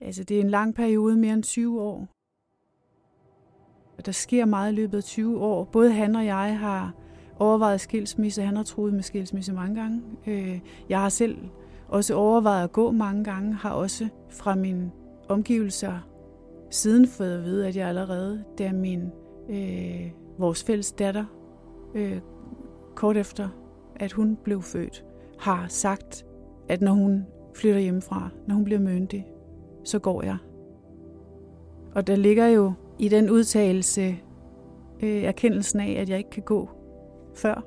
Altså, det er en lang periode, mere end 20 år. Og der sker meget i løbet af 20 år. Både han og jeg har overvejet skilsmisse. Han har troet med skilsmisse mange gange. Øh, jeg har selv også overvejet at gå mange gange. Har også fra mine omgivelser siden fået at vide, at jeg allerede, da min, øh, vores fælles datter, øh, kort efter, at hun blev født, har sagt, at når hun flytter hjemmefra, når hun bliver myndig, så går jeg. Og der ligger jo i den udtalelse øh, erkendelsen af, at jeg ikke kan gå før.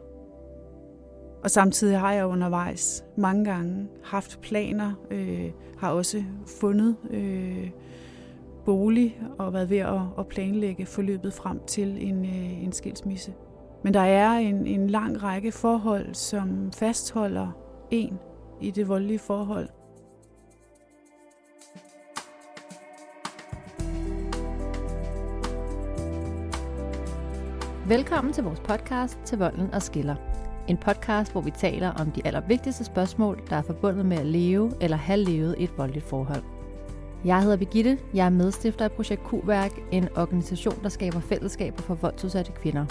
Og samtidig har jeg undervejs mange gange haft planer, øh, har også fundet øh, bolig og været ved at, at planlægge forløbet frem til en, øh, en skilsmisse. Men der er en, en lang række forhold, som fastholder en i det voldelige forhold. Velkommen til vores podcast til Volden og Skiller. En podcast, hvor vi taler om de allervigtigste spørgsmål, der er forbundet med at leve eller have levet et voldeligt forhold. Jeg hedder Birgitte, jeg er medstifter af Projekt Q-værk, en organisation, der skaber fællesskaber for voldsudsatte kvinder.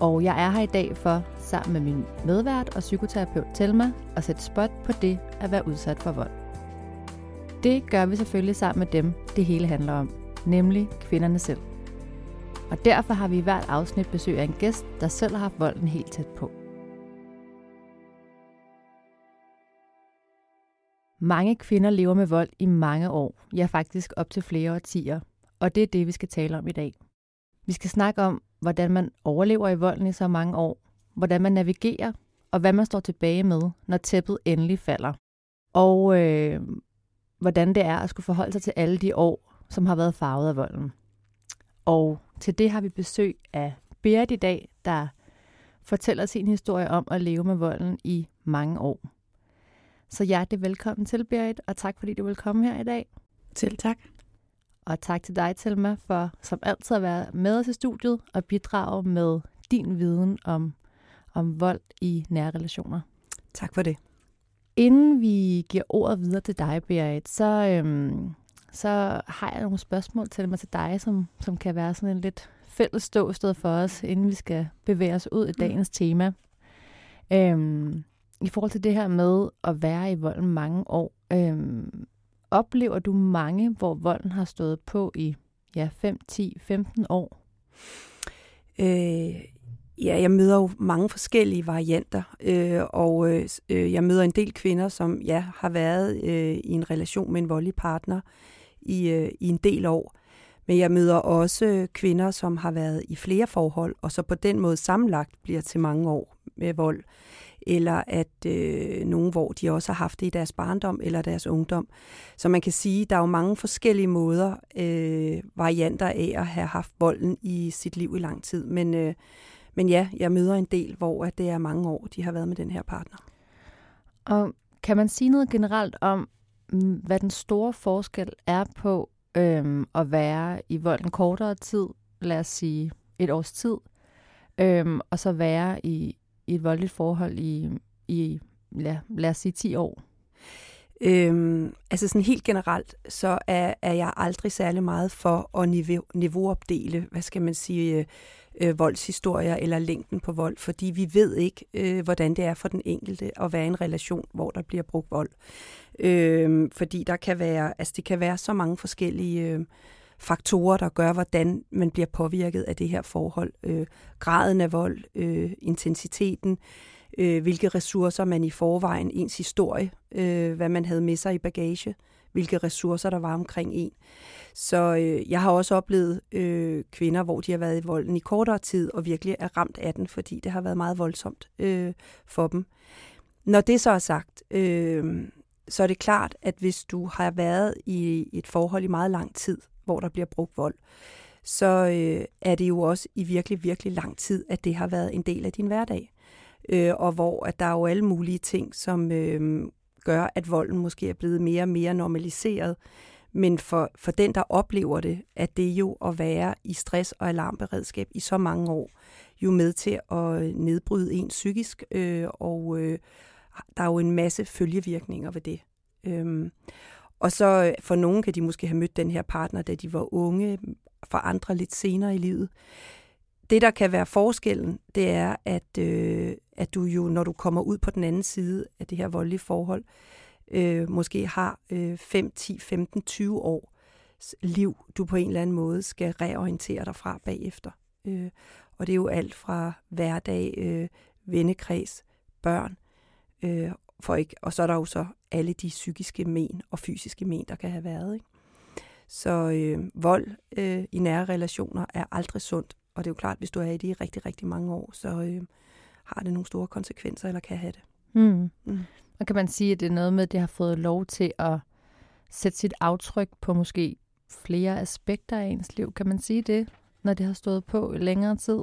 Og jeg er her i dag for, sammen med min medvært og psykoterapeut Telma, at sætte spot på det at være udsat for vold. Det gør vi selvfølgelig sammen med dem, det hele handler om, nemlig kvinderne selv. Og derfor har vi i hvert afsnit besøg af en gæst, der selv har haft volden helt tæt på. Mange kvinder lever med vold i mange år, ja faktisk op til flere årtier, og det er det, vi skal tale om i dag. Vi skal snakke om, hvordan man overlever i volden i så mange år, hvordan man navigerer, og hvad man står tilbage med, når tæppet endelig falder. Og øh, hvordan det er at skulle forholde sig til alle de år, som har været farvet af volden. Og til det har vi besøg af Berit i dag, der fortæller sin historie om at leve med volden i mange år. Så hjertelig velkommen til, Berit, og tak fordi du vil komme her i dag. Selv tak. Og tak til dig, Telma, for som altid at være med os i studiet og bidrage med din viden om, om vold i nære relationer. Tak for det. Inden vi giver ordet videre til dig, Berit, så, øhm, så har jeg nogle spørgsmål til mig til dig, som, som kan være sådan en lidt fælles ståsted for os, inden vi skal bevæge os ud i mm. dagens mm. tema. Øhm, I forhold til det her med at være i volden mange år, øhm, oplever du mange, hvor volden har stået på i ja, 5, 10, 15 år? Øh, ja, jeg møder jo mange forskellige varianter, øh, og øh, jeg møder en del kvinder, som ja, har været øh, i en relation med en voldelig partner i, øh, i en del år. Men jeg møder også kvinder, som har været i flere forhold, og så på den måde sammenlagt bliver til mange år med vold. Eller at øh, nogen, hvor de også har haft det i deres barndom eller deres ungdom. Så man kan sige, at der er jo mange forskellige måder, øh, varianter af at have haft volden i sit liv i lang tid. Men, øh, men ja, jeg møder en del, hvor at det er mange år, de har været med den her partner. Og kan man sige noget generelt om, hvad den store forskel er på øhm, at være i vold en kortere tid, lad os sige et års tid, øhm, og så være i, i et voldeligt forhold i, i lad, lad os sige 10 år? Øhm, altså sådan helt generelt, så er, er jeg aldrig særlig meget for at niveau, niveauopdele, hvad skal man sige, øh, øh, voldshistorier eller længden på vold, fordi vi ved ikke, øh, hvordan det er for den enkelte at være i en relation, hvor der bliver brugt vold. Øh, fordi der kan være, altså det kan være så mange forskellige øh, faktorer, der gør, hvordan man bliver påvirket af det her forhold. Øh, graden af vold, øh, intensiteten, øh, øh, hvilke ressourcer man i forvejen, ens historie, øh, hvad man havde med sig i bagage, hvilke ressourcer der var omkring en. Så øh, jeg har også oplevet øh, kvinder, hvor de har været i volden i kortere tid, og virkelig er ramt af den, fordi det har været meget voldsomt øh, for dem. Når det så er sagt, øh, så er det klart, at hvis du har været i et forhold i meget lang tid, hvor der bliver brugt vold, så øh, er det jo også i virkelig, virkelig lang tid, at det har været en del af din hverdag. Øh, og hvor at der er jo alle mulige ting, som øh, gør, at volden måske er blevet mere og mere normaliseret. Men for, for den, der oplever det, at det jo at være i stress og alarmberedskab i så mange år, jo med til at nedbryde en psykisk, øh, og øh, der er jo en masse følgevirkninger ved det. Øhm, Og så øh, for nogen kan de måske have mødt den her partner, da de var unge, for andre lidt senere i livet. Det, der kan være forskellen, det er, at, øh, at du jo, når du kommer ud på den anden side af det her voldelige forhold, øh, måske har øh, 5, 10, 15, 20 år liv, du på en eller anden måde skal reorientere dig fra bagefter. Øh, og det er jo alt fra hverdag, øh, vennekreds, børn, øh, for ikke, og så er der jo så alle de psykiske men og fysiske men, der kan have været. Ikke? Så øh, vold øh, i nære relationer er aldrig sundt, og det er jo klart, hvis du er i det i rigtig, rigtig mange år, så øh, har det nogle store konsekvenser, eller kan have det. Mm. Mm. Og kan man sige, at det er noget med, at det har fået lov til at sætte sit aftryk på måske flere aspekter af ens liv? Kan man sige det, når det har stået på i længere tid?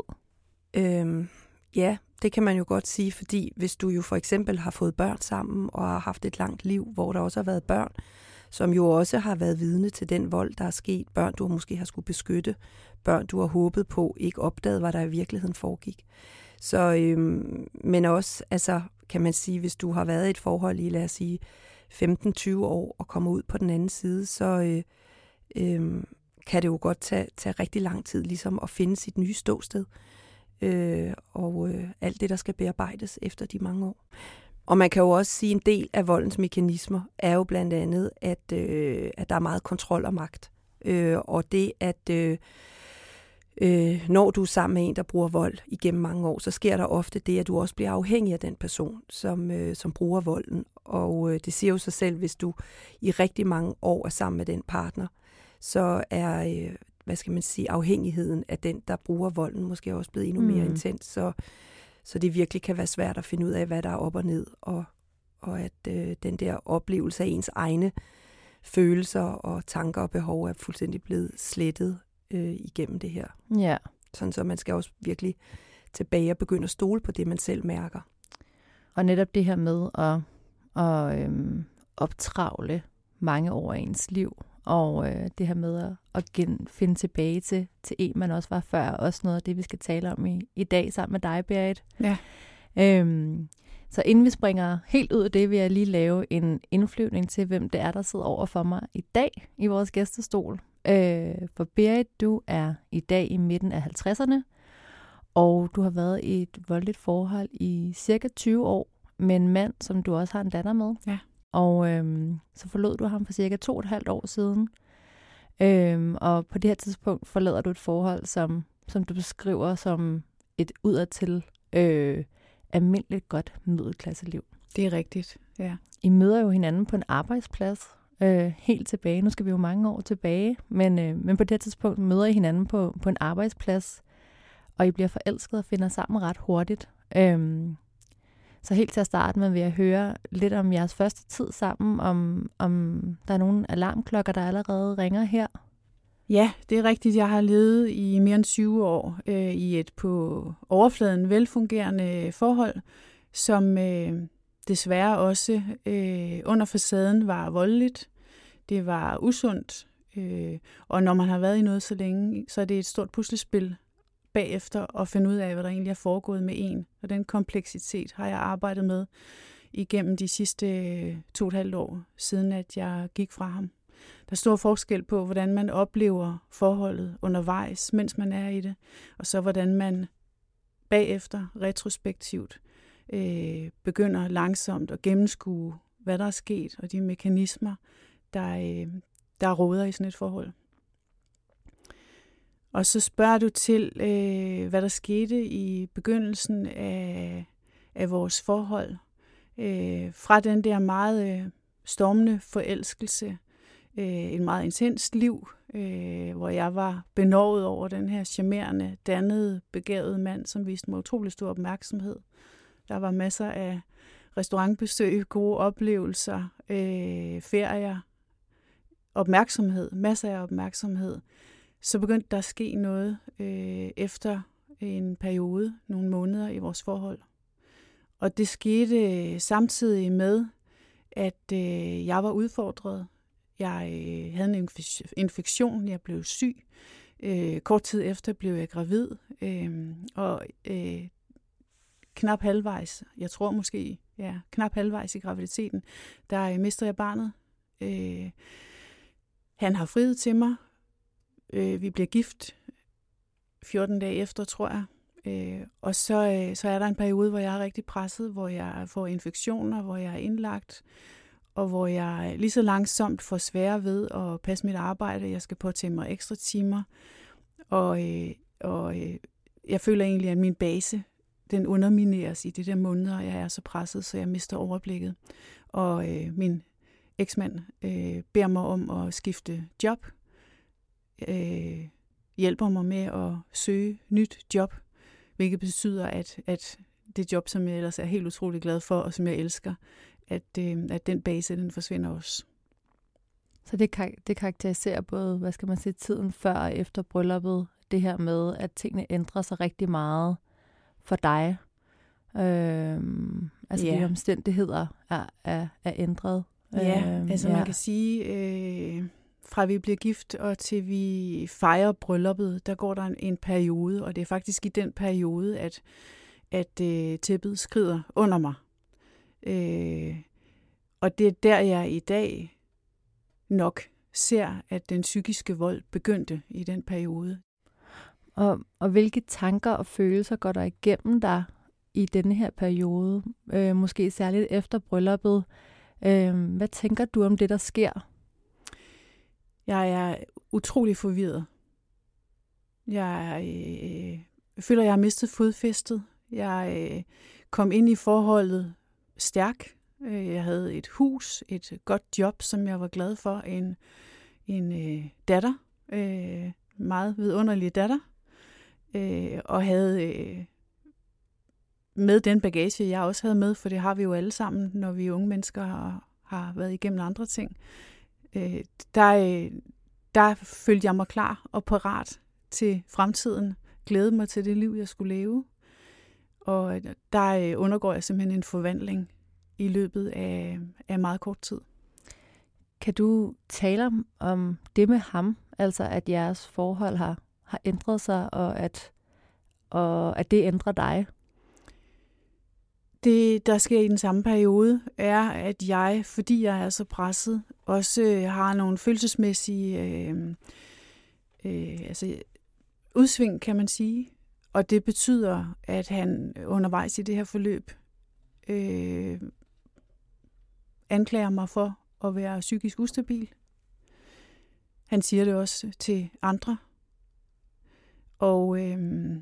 Øhm, ja, det kan man jo godt sige, fordi hvis du jo for eksempel har fået børn sammen og har haft et langt liv, hvor der også har været børn, som jo også har været vidne til den vold, der er sket. Børn, du måske har skulle beskytte. Børn, du har håbet på, ikke opdaget, hvad der i virkeligheden foregik. Så, øhm, men også, altså, kan man sige, hvis du har været i et forhold i, lad os sige, 15-20 år og kommer ud på den anden side, så øh, øh, kan det jo godt tage, tage rigtig lang tid ligesom at finde sit nye ståsted. Øh, og øh, alt det, der skal bearbejdes efter de mange år. Og man kan jo også sige, at en del af voldens mekanismer er jo blandt andet, at, øh, at der er meget kontrol og magt. Øh, og det, at øh, øh, når du er sammen med en, der bruger vold igennem mange år, så sker der ofte det, at du også bliver afhængig af den person, som, øh, som bruger volden. Og øh, det siger jo sig selv, hvis du i rigtig mange år er sammen med den partner, så er, øh, hvad skal man sige, afhængigheden af den, der bruger volden, måske også blevet endnu mere mm. intens. Så, så det virkelig kan være svært at finde ud af, hvad der er op og ned, og, og at øh, den der oplevelse af ens egne følelser og tanker og behov er fuldstændig blevet slettet øh, igennem det her. Ja. Sådan så man skal også virkelig tilbage og begynde at stole på det, man selv mærker. Og netop det her med at, at øhm, optravle mange år af ens liv, og øh, det her med at, at gen, finde tilbage til, til en, man også var før, også noget af det, vi skal tale om i, i dag sammen med dig, Berit. Ja. Øhm, så inden vi springer helt ud af det, vil jeg lige lave en indflyvning til, hvem det er, der sidder over for mig i dag i vores gæstestol. Øh, for Berit, du er i dag i midten af 50'erne, og du har været i et voldeligt forhold i cirka 20 år med en mand, som du også har en datter med. Ja. Og øhm, så forlod du ham for cirka to og et halvt år siden. Øhm, og på det her tidspunkt forlader du et forhold, som, som du beskriver som et udadtil øh, almindeligt godt middelklasseliv. Det er rigtigt, ja. I møder jo hinanden på en arbejdsplads, øh, helt tilbage. Nu skal vi jo mange år tilbage, men, øh, men på det tidspunkt møder I hinanden på, på en arbejdsplads, og I bliver forelsket og finder sammen ret hurtigt. Øhm, så helt til at starte med vil jeg høre lidt om jeres første tid sammen, om, om der er nogle alarmklokker, der allerede ringer her. Ja, det er rigtigt. Jeg har levet i mere end 20 år øh, i et på overfladen velfungerende forhold, som øh, desværre også øh, under facaden var voldeligt. Det var usundt, øh, og når man har været i noget så længe, så er det et stort puslespil bagefter og finde ud af, hvad der egentlig er foregået med en. Og den kompleksitet har jeg arbejdet med igennem de sidste øh, to og et halvt år, siden at jeg gik fra ham. Der er stor forskel på, hvordan man oplever forholdet undervejs, mens man er i det, og så hvordan man bagefter, retrospektivt, øh, begynder langsomt at gennemskue, hvad der er sket, og de mekanismer, der, øh, der råder i sådan et forhold. Og så spørger du til, øh, hvad der skete i begyndelsen af, af vores forhold. Øh, fra den der meget øh, stormende forelskelse, øh, en meget intens liv, øh, hvor jeg var benovet over den her charmerende, dannede, begavede mand, som viste mig utrolig stor opmærksomhed. Der var masser af restaurantbesøg, gode oplevelser, øh, ferier, opmærksomhed, masser af opmærksomhed så begyndte der at ske noget øh, efter en periode, nogle måneder i vores forhold. Og det skete øh, samtidig med, at øh, jeg var udfordret. Jeg øh, havde en infektion, jeg blev syg. Øh, kort tid efter blev jeg gravid, øh, og øh, knap halvvejs, jeg tror måske, ja, knap halvvejs i graviditeten, der øh, mister jeg barnet Øh, han har friet til mig. Øh, vi bliver gift 14 dage efter, tror jeg. Øh, og så, øh, så er der en periode, hvor jeg er rigtig presset, hvor jeg får infektioner, hvor jeg er indlagt, og hvor jeg lige så langsomt får svære ved at passe mit arbejde. Jeg skal påtage mig ekstra timer, og, øh, og øh, jeg føler egentlig, at min base den undermineres i de der måneder, jeg er så presset, så jeg mister overblikket. Og øh, min eksmand øh, beder mig om at skifte job, øh, hjælper mig med at søge nyt job, hvilket betyder, at, at det job, som jeg ellers er helt utrolig glad for, og som jeg elsker, at, øh, at den base, den forsvinder også. Så det, det karakteriserer både, hvad skal man sige, tiden før og efter brylluppet, det her med, at tingene ændrer sig rigtig meget for dig. Øh, altså yeah. de omstændigheder er, er, er ændret. Ja, øh, altså ja. man kan sige, øh, fra vi bliver gift og til vi fejrer brylluppet, der går der en, en periode, og det er faktisk i den periode, at, at øh, tæppet skrider under mig. Øh, og det er der, jeg i dag nok ser, at den psykiske vold begyndte i den periode. Og, og hvilke tanker og følelser går der igennem dig i denne her periode? Øh, måske særligt efter brylluppet. Øh, hvad tænker du om det, der sker? Jeg er utrolig forvirret. Jeg øh, føler, jeg har mistet fodfæstet. Jeg øh, kom ind i forholdet stærk. Øh, jeg havde et hus, et godt job, som jeg var glad for. En, en øh, datter, øh, meget vidunderlig datter, øh, og havde øh, med den bagage, jeg også havde med, for det har vi jo alle sammen, når vi unge mennesker har, har været igennem andre ting, øh, der, øh, der følte jeg mig klar og parat til fremtiden, glædede mig til det liv, jeg skulle leve. Og øh, der øh, undergår jeg simpelthen en forvandling i løbet af, af meget kort tid. Kan du tale om, om det med ham, altså at jeres forhold har, har ændret sig, og at, og at det ændrer dig? Det, der sker i den samme periode, er, at jeg, fordi jeg er så presset, også øh, har nogle følelsesmæssige øh, øh, altså, udsving, kan man sige. Og det betyder, at han undervejs i det her forløb øh, anklager mig for at være psykisk ustabil. Han siger det også til andre. Og øh,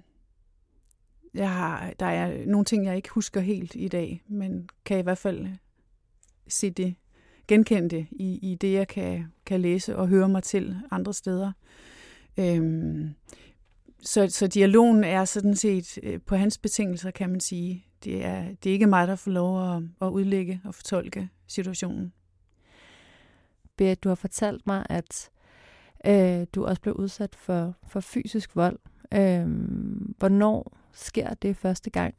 jeg har, der er nogle ting, jeg ikke husker helt i dag, men kan i hvert fald øh, se det, genkende det i, i det, jeg kan, kan læse og høre mig til andre steder. Øhm, så, så dialogen er sådan set øh, på hans betingelser, kan man sige. Det er, det er ikke mig, der får lov at, at udlægge og fortolke situationen. Berit, du har fortalt mig, at øh, du også blev udsat for, for fysisk vold. Øh, hvornår sker det første gang?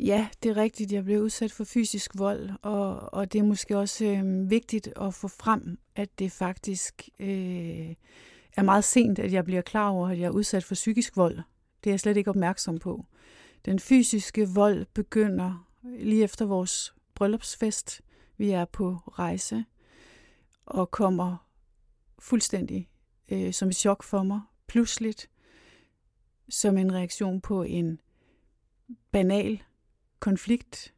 Ja, det er rigtigt. Jeg blev udsat for fysisk vold, og, og det er måske også øh, vigtigt at få frem, at det faktisk øh, er meget sent, at jeg bliver klar over, at jeg er udsat for psykisk vold. Det er jeg slet ikke opmærksom på. Den fysiske vold begynder lige efter vores bryllupsfest. Vi er på rejse og kommer fuldstændig øh, som et chok for mig, pludseligt, som en reaktion på en banal konflikt,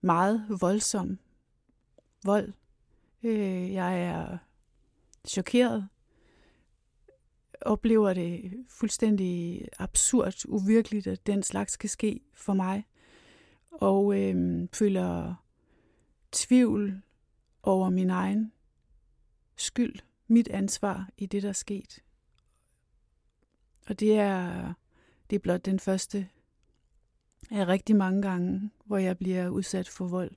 meget voldsom vold. Øh, jeg er chokeret, oplever det fuldstændig absurd, uvirkeligt, at den slags kan ske for mig, og øh, føler tvivl over min egen skyld, mit ansvar i det, der er sket. Og det er, det er blot den første af rigtig mange gange, hvor jeg bliver udsat for vold.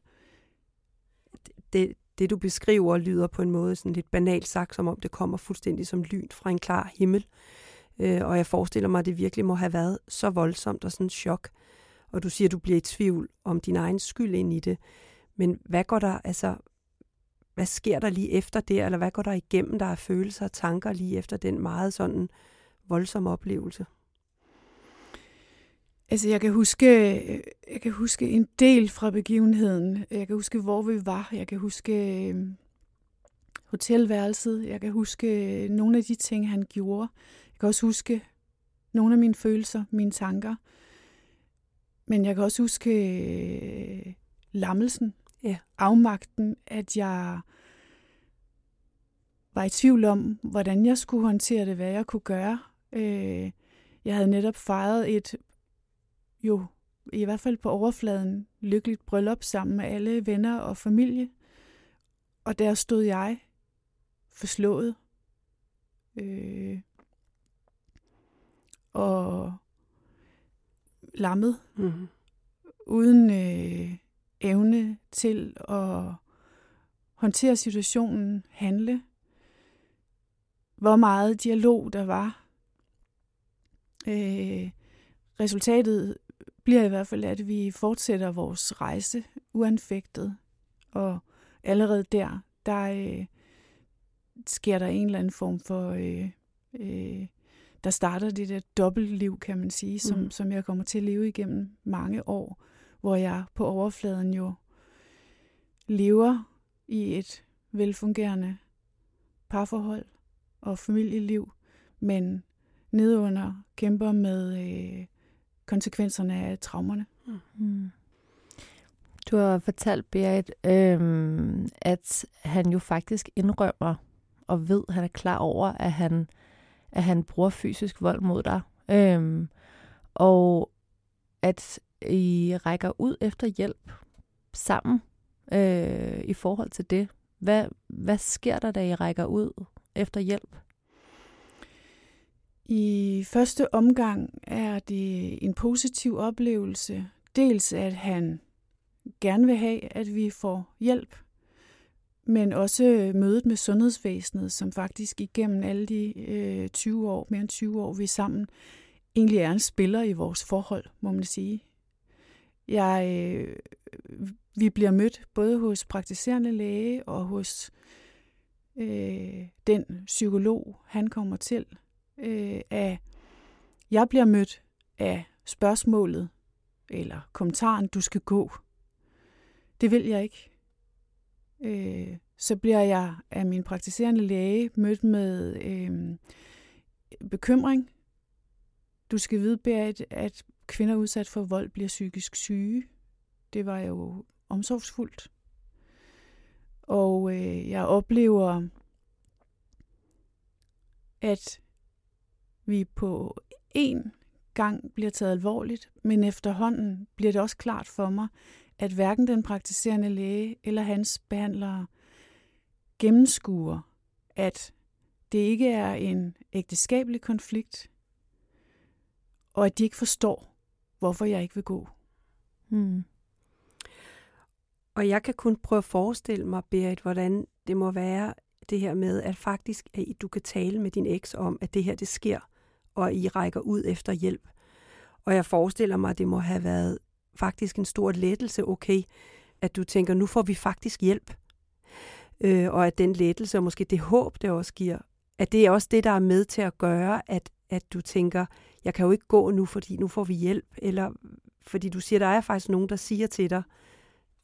Det, det du beskriver lyder på en måde sådan lidt banalt sagt, som om det kommer fuldstændig som lyn fra en klar himmel. Øh, og jeg forestiller mig, at det virkelig må have været så voldsomt og sådan en chok. Og du siger, at du bliver i tvivl om din egen skyld ind i det. Men hvad går der, altså, hvad sker der lige efter det, eller hvad går der igennem, der er følelser og tanker lige efter den meget sådan voldsomme oplevelse? Altså, jeg kan huske, jeg kan huske en del fra begivenheden. Jeg kan huske, hvor vi var. Jeg kan huske, hotelværelset. Jeg kan huske nogle af de ting, han gjorde. Jeg kan også huske nogle af mine følelser, mine tanker. Men jeg kan også huske øh, lammelsen, ja. afmagten, at jeg var i tvivl om, hvordan jeg skulle håndtere det, hvad jeg kunne gøre. Øh, jeg havde netop fejret et, jo i hvert fald på overfladen, lykkeligt bryllup sammen med alle venner og familie. Og der stod jeg forslået. Øh, og lammet. Mm-hmm. Uden øh, evne til at håndtere situationen, handle. Hvor meget dialog der var. Øh, resultatet bliver i hvert fald, at vi fortsætter vores rejse uanfægtet. Og allerede der, der øh, sker der en eller anden form for... Øh, øh, der starter det der dobbeltliv, kan man sige, som, mm. som jeg kommer til at leve igennem mange år, hvor jeg på overfladen jo lever i et velfungerende parforhold og familieliv, men nedunder kæmper med øh, konsekvenserne af traumerne. Mm. Du har fortalt, Berit, øhm, at han jo faktisk indrømmer og ved, at han er klar over, at han, at han bruger fysisk vold mod dig. Øhm, og at I rækker ud efter hjælp sammen øh, i forhold til det. Hvad, hvad sker der, da I rækker ud efter hjælp? I første omgang er det en positiv oplevelse. Dels at han gerne vil have, at vi får hjælp, men også mødet med sundhedsvæsenet, som faktisk igennem alle de øh, 20 år, mere end 20 år, vi er sammen, egentlig er en spiller i vores forhold, må man sige. Jeg, øh, vi bliver mødt både hos praktiserende læge og hos øh, den psykolog, han kommer til, øh, af, jeg bliver mødt af spørgsmålet eller kommentaren, du skal gå. Det vil jeg ikke. Øh, så bliver jeg af min praktiserende læge mødt med øh, bekymring. Du skal vide, Berit, at kvinder udsat for vold bliver psykisk syge. Det var jo omsorgsfuldt. Og øh, jeg oplever, at vi på en gang bliver taget alvorligt, men efterhånden bliver det også klart for mig, at hverken den praktiserende læge eller hans behandlere gennemskuer, at det ikke er en ægteskabelig konflikt, og at de ikke forstår, hvorfor jeg ikke vil gå. Hmm. Og jeg kan kun prøve at forestille mig, Berit, hvordan det må være det her med, at faktisk at du kan tale med din eks om, at det her det sker, og I rækker ud efter hjælp. Og jeg forestiller mig, at det må have været faktisk en stor lettelse, okay, at du tænker, nu får vi faktisk hjælp. Øh, og at den lettelse, og måske det håb, det også giver, at det er også det, der er med til at gøre, at, at du tænker, jeg kan jo ikke gå nu, fordi nu får vi hjælp, eller fordi du siger, der er faktisk nogen, der siger til dig,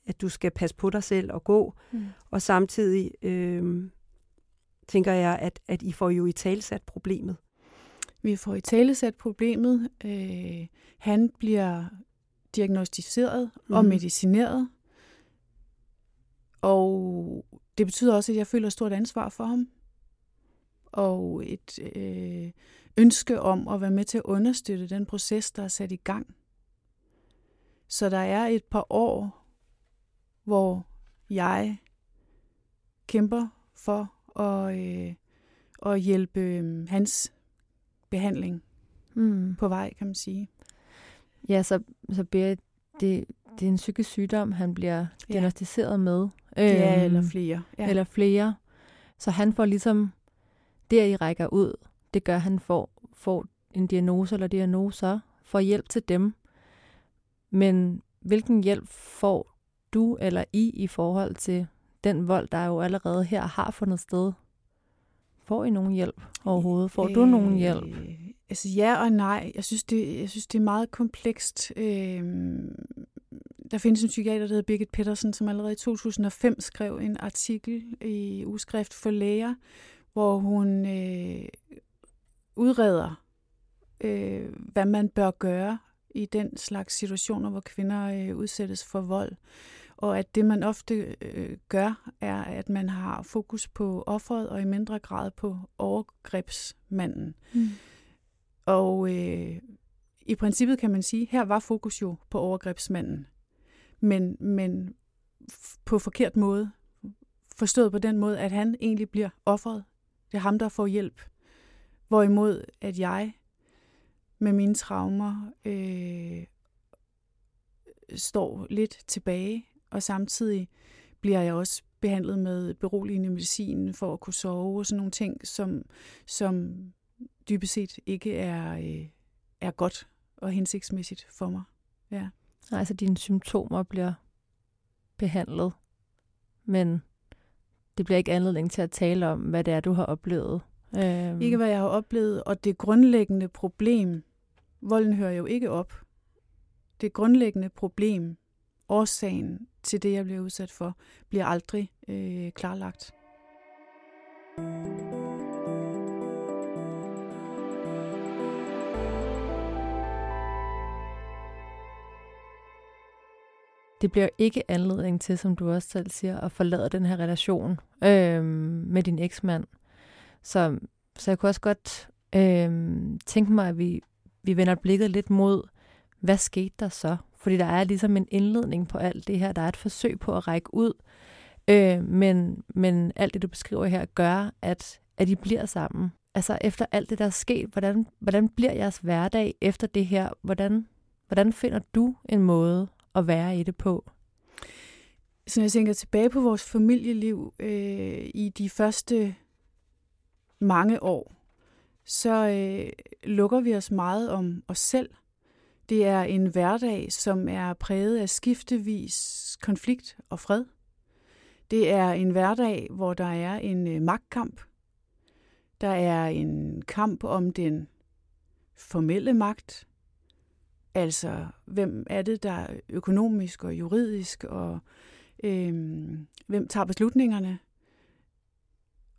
at du skal passe på dig selv og gå, mm. og samtidig øh, tænker jeg, at, at I får jo i talsat problemet. Vi får i talesat problemet. Øh, han bliver diagnostiseret mm. og mhm. medicineret. Og det betyder også, at jeg føler stort ansvar for ham. Og et øh, ønske om at være med til at understøtte den proces, der er sat i gang. Så der er et par år, hvor jeg kæmper for at, øh, at hjælpe øh, hans behandling mm. på vej, kan man sige. Ja, så, så Berit, det, det er en psykisk sygdom, han bliver diagnostiseret ja. med. Ja, øhm, eller flere. Ja. Eller flere. Så han får ligesom, der I rækker ud, det gør, at han får, får en diagnose eller diagnoser, får hjælp til dem. Men hvilken hjælp får du eller I i forhold til den vold, der jo allerede her har fundet sted? Får I nogen hjælp overhovedet? Får øh, du nogen hjælp? Altså ja og nej. Jeg synes, det, jeg synes, det er meget komplekst. Øh, der findes en psykiater, der hedder Birgit Pettersen, som allerede i 2005 skrev en artikel i Ugeskrift for Læger, hvor hun øh, udreder, øh, hvad man bør gøre i den slags situationer, hvor kvinder øh, udsættes for vold. Og at det, man ofte øh, gør, er, at man har fokus på offeret og i mindre grad på overgrebsmanden. Mm. Og øh, i princippet kan man sige, her var fokus jo på overgrebsmanden, men, men på forkert måde. Forstået på den måde, at han egentlig bliver offeret. Det er ham, der får hjælp. Hvorimod, at jeg med mine traumer øh, står lidt tilbage, og samtidig bliver jeg også behandlet med beroligende medicin for at kunne sove og sådan nogle ting, som, som dybest set ikke er, øh, er godt og hensigtsmæssigt for mig. Ja. Altså dine symptomer bliver behandlet, men det bliver ikke anledning til at tale om, hvad det er, du har oplevet. Øhm. Ikke hvad jeg har oplevet, og det grundlæggende problem, volden hører jo ikke op. Det grundlæggende problem, årsagen til det, jeg bliver udsat for, bliver aldrig øh, klarlagt. det bliver ikke anledning til, som du også selv siger, at forlade den her relation øh, med din eksmand. Så, så jeg kunne også godt øh, tænke mig, at vi, vi vender blikket lidt mod, hvad skete der så? Fordi der er ligesom en indledning på alt det her. Der er et forsøg på at række ud. Øh, men, men alt det, du beskriver her, gør, at, at I bliver sammen. Altså efter alt det, der er sket, hvordan, hvordan bliver jeres hverdag efter det her? Hvordan, hvordan finder du en måde at være i det på? Så når jeg tænker tilbage på vores familieliv øh, i de første mange år, så øh, lukker vi os meget om os selv. Det er en hverdag, som er præget af skiftevis konflikt og fred. Det er en hverdag, hvor der er en øh, magtkamp. Der er en kamp om den formelle magt, Altså, hvem er det, der er økonomisk og juridisk, og øhm, hvem tager beslutningerne?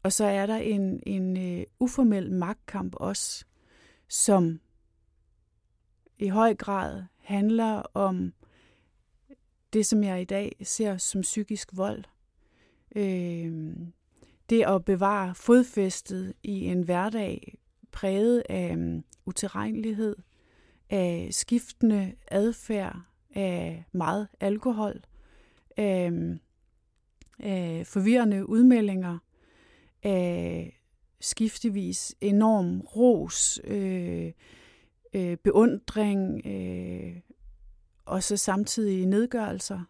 Og så er der en, en øh, uformel magtkamp også, som i høj grad handler om det, som jeg i dag ser som psykisk vold. Øh, det at bevare fodfæstet i en hverdag præget af um, utilregnelighed, af skiftende adfærd, af meget alkohol, af, mm, af forvirrende udmeldinger, af skiftevis enorm ros, øh, øh, beundring, øh, og så samtidig nedgørelser,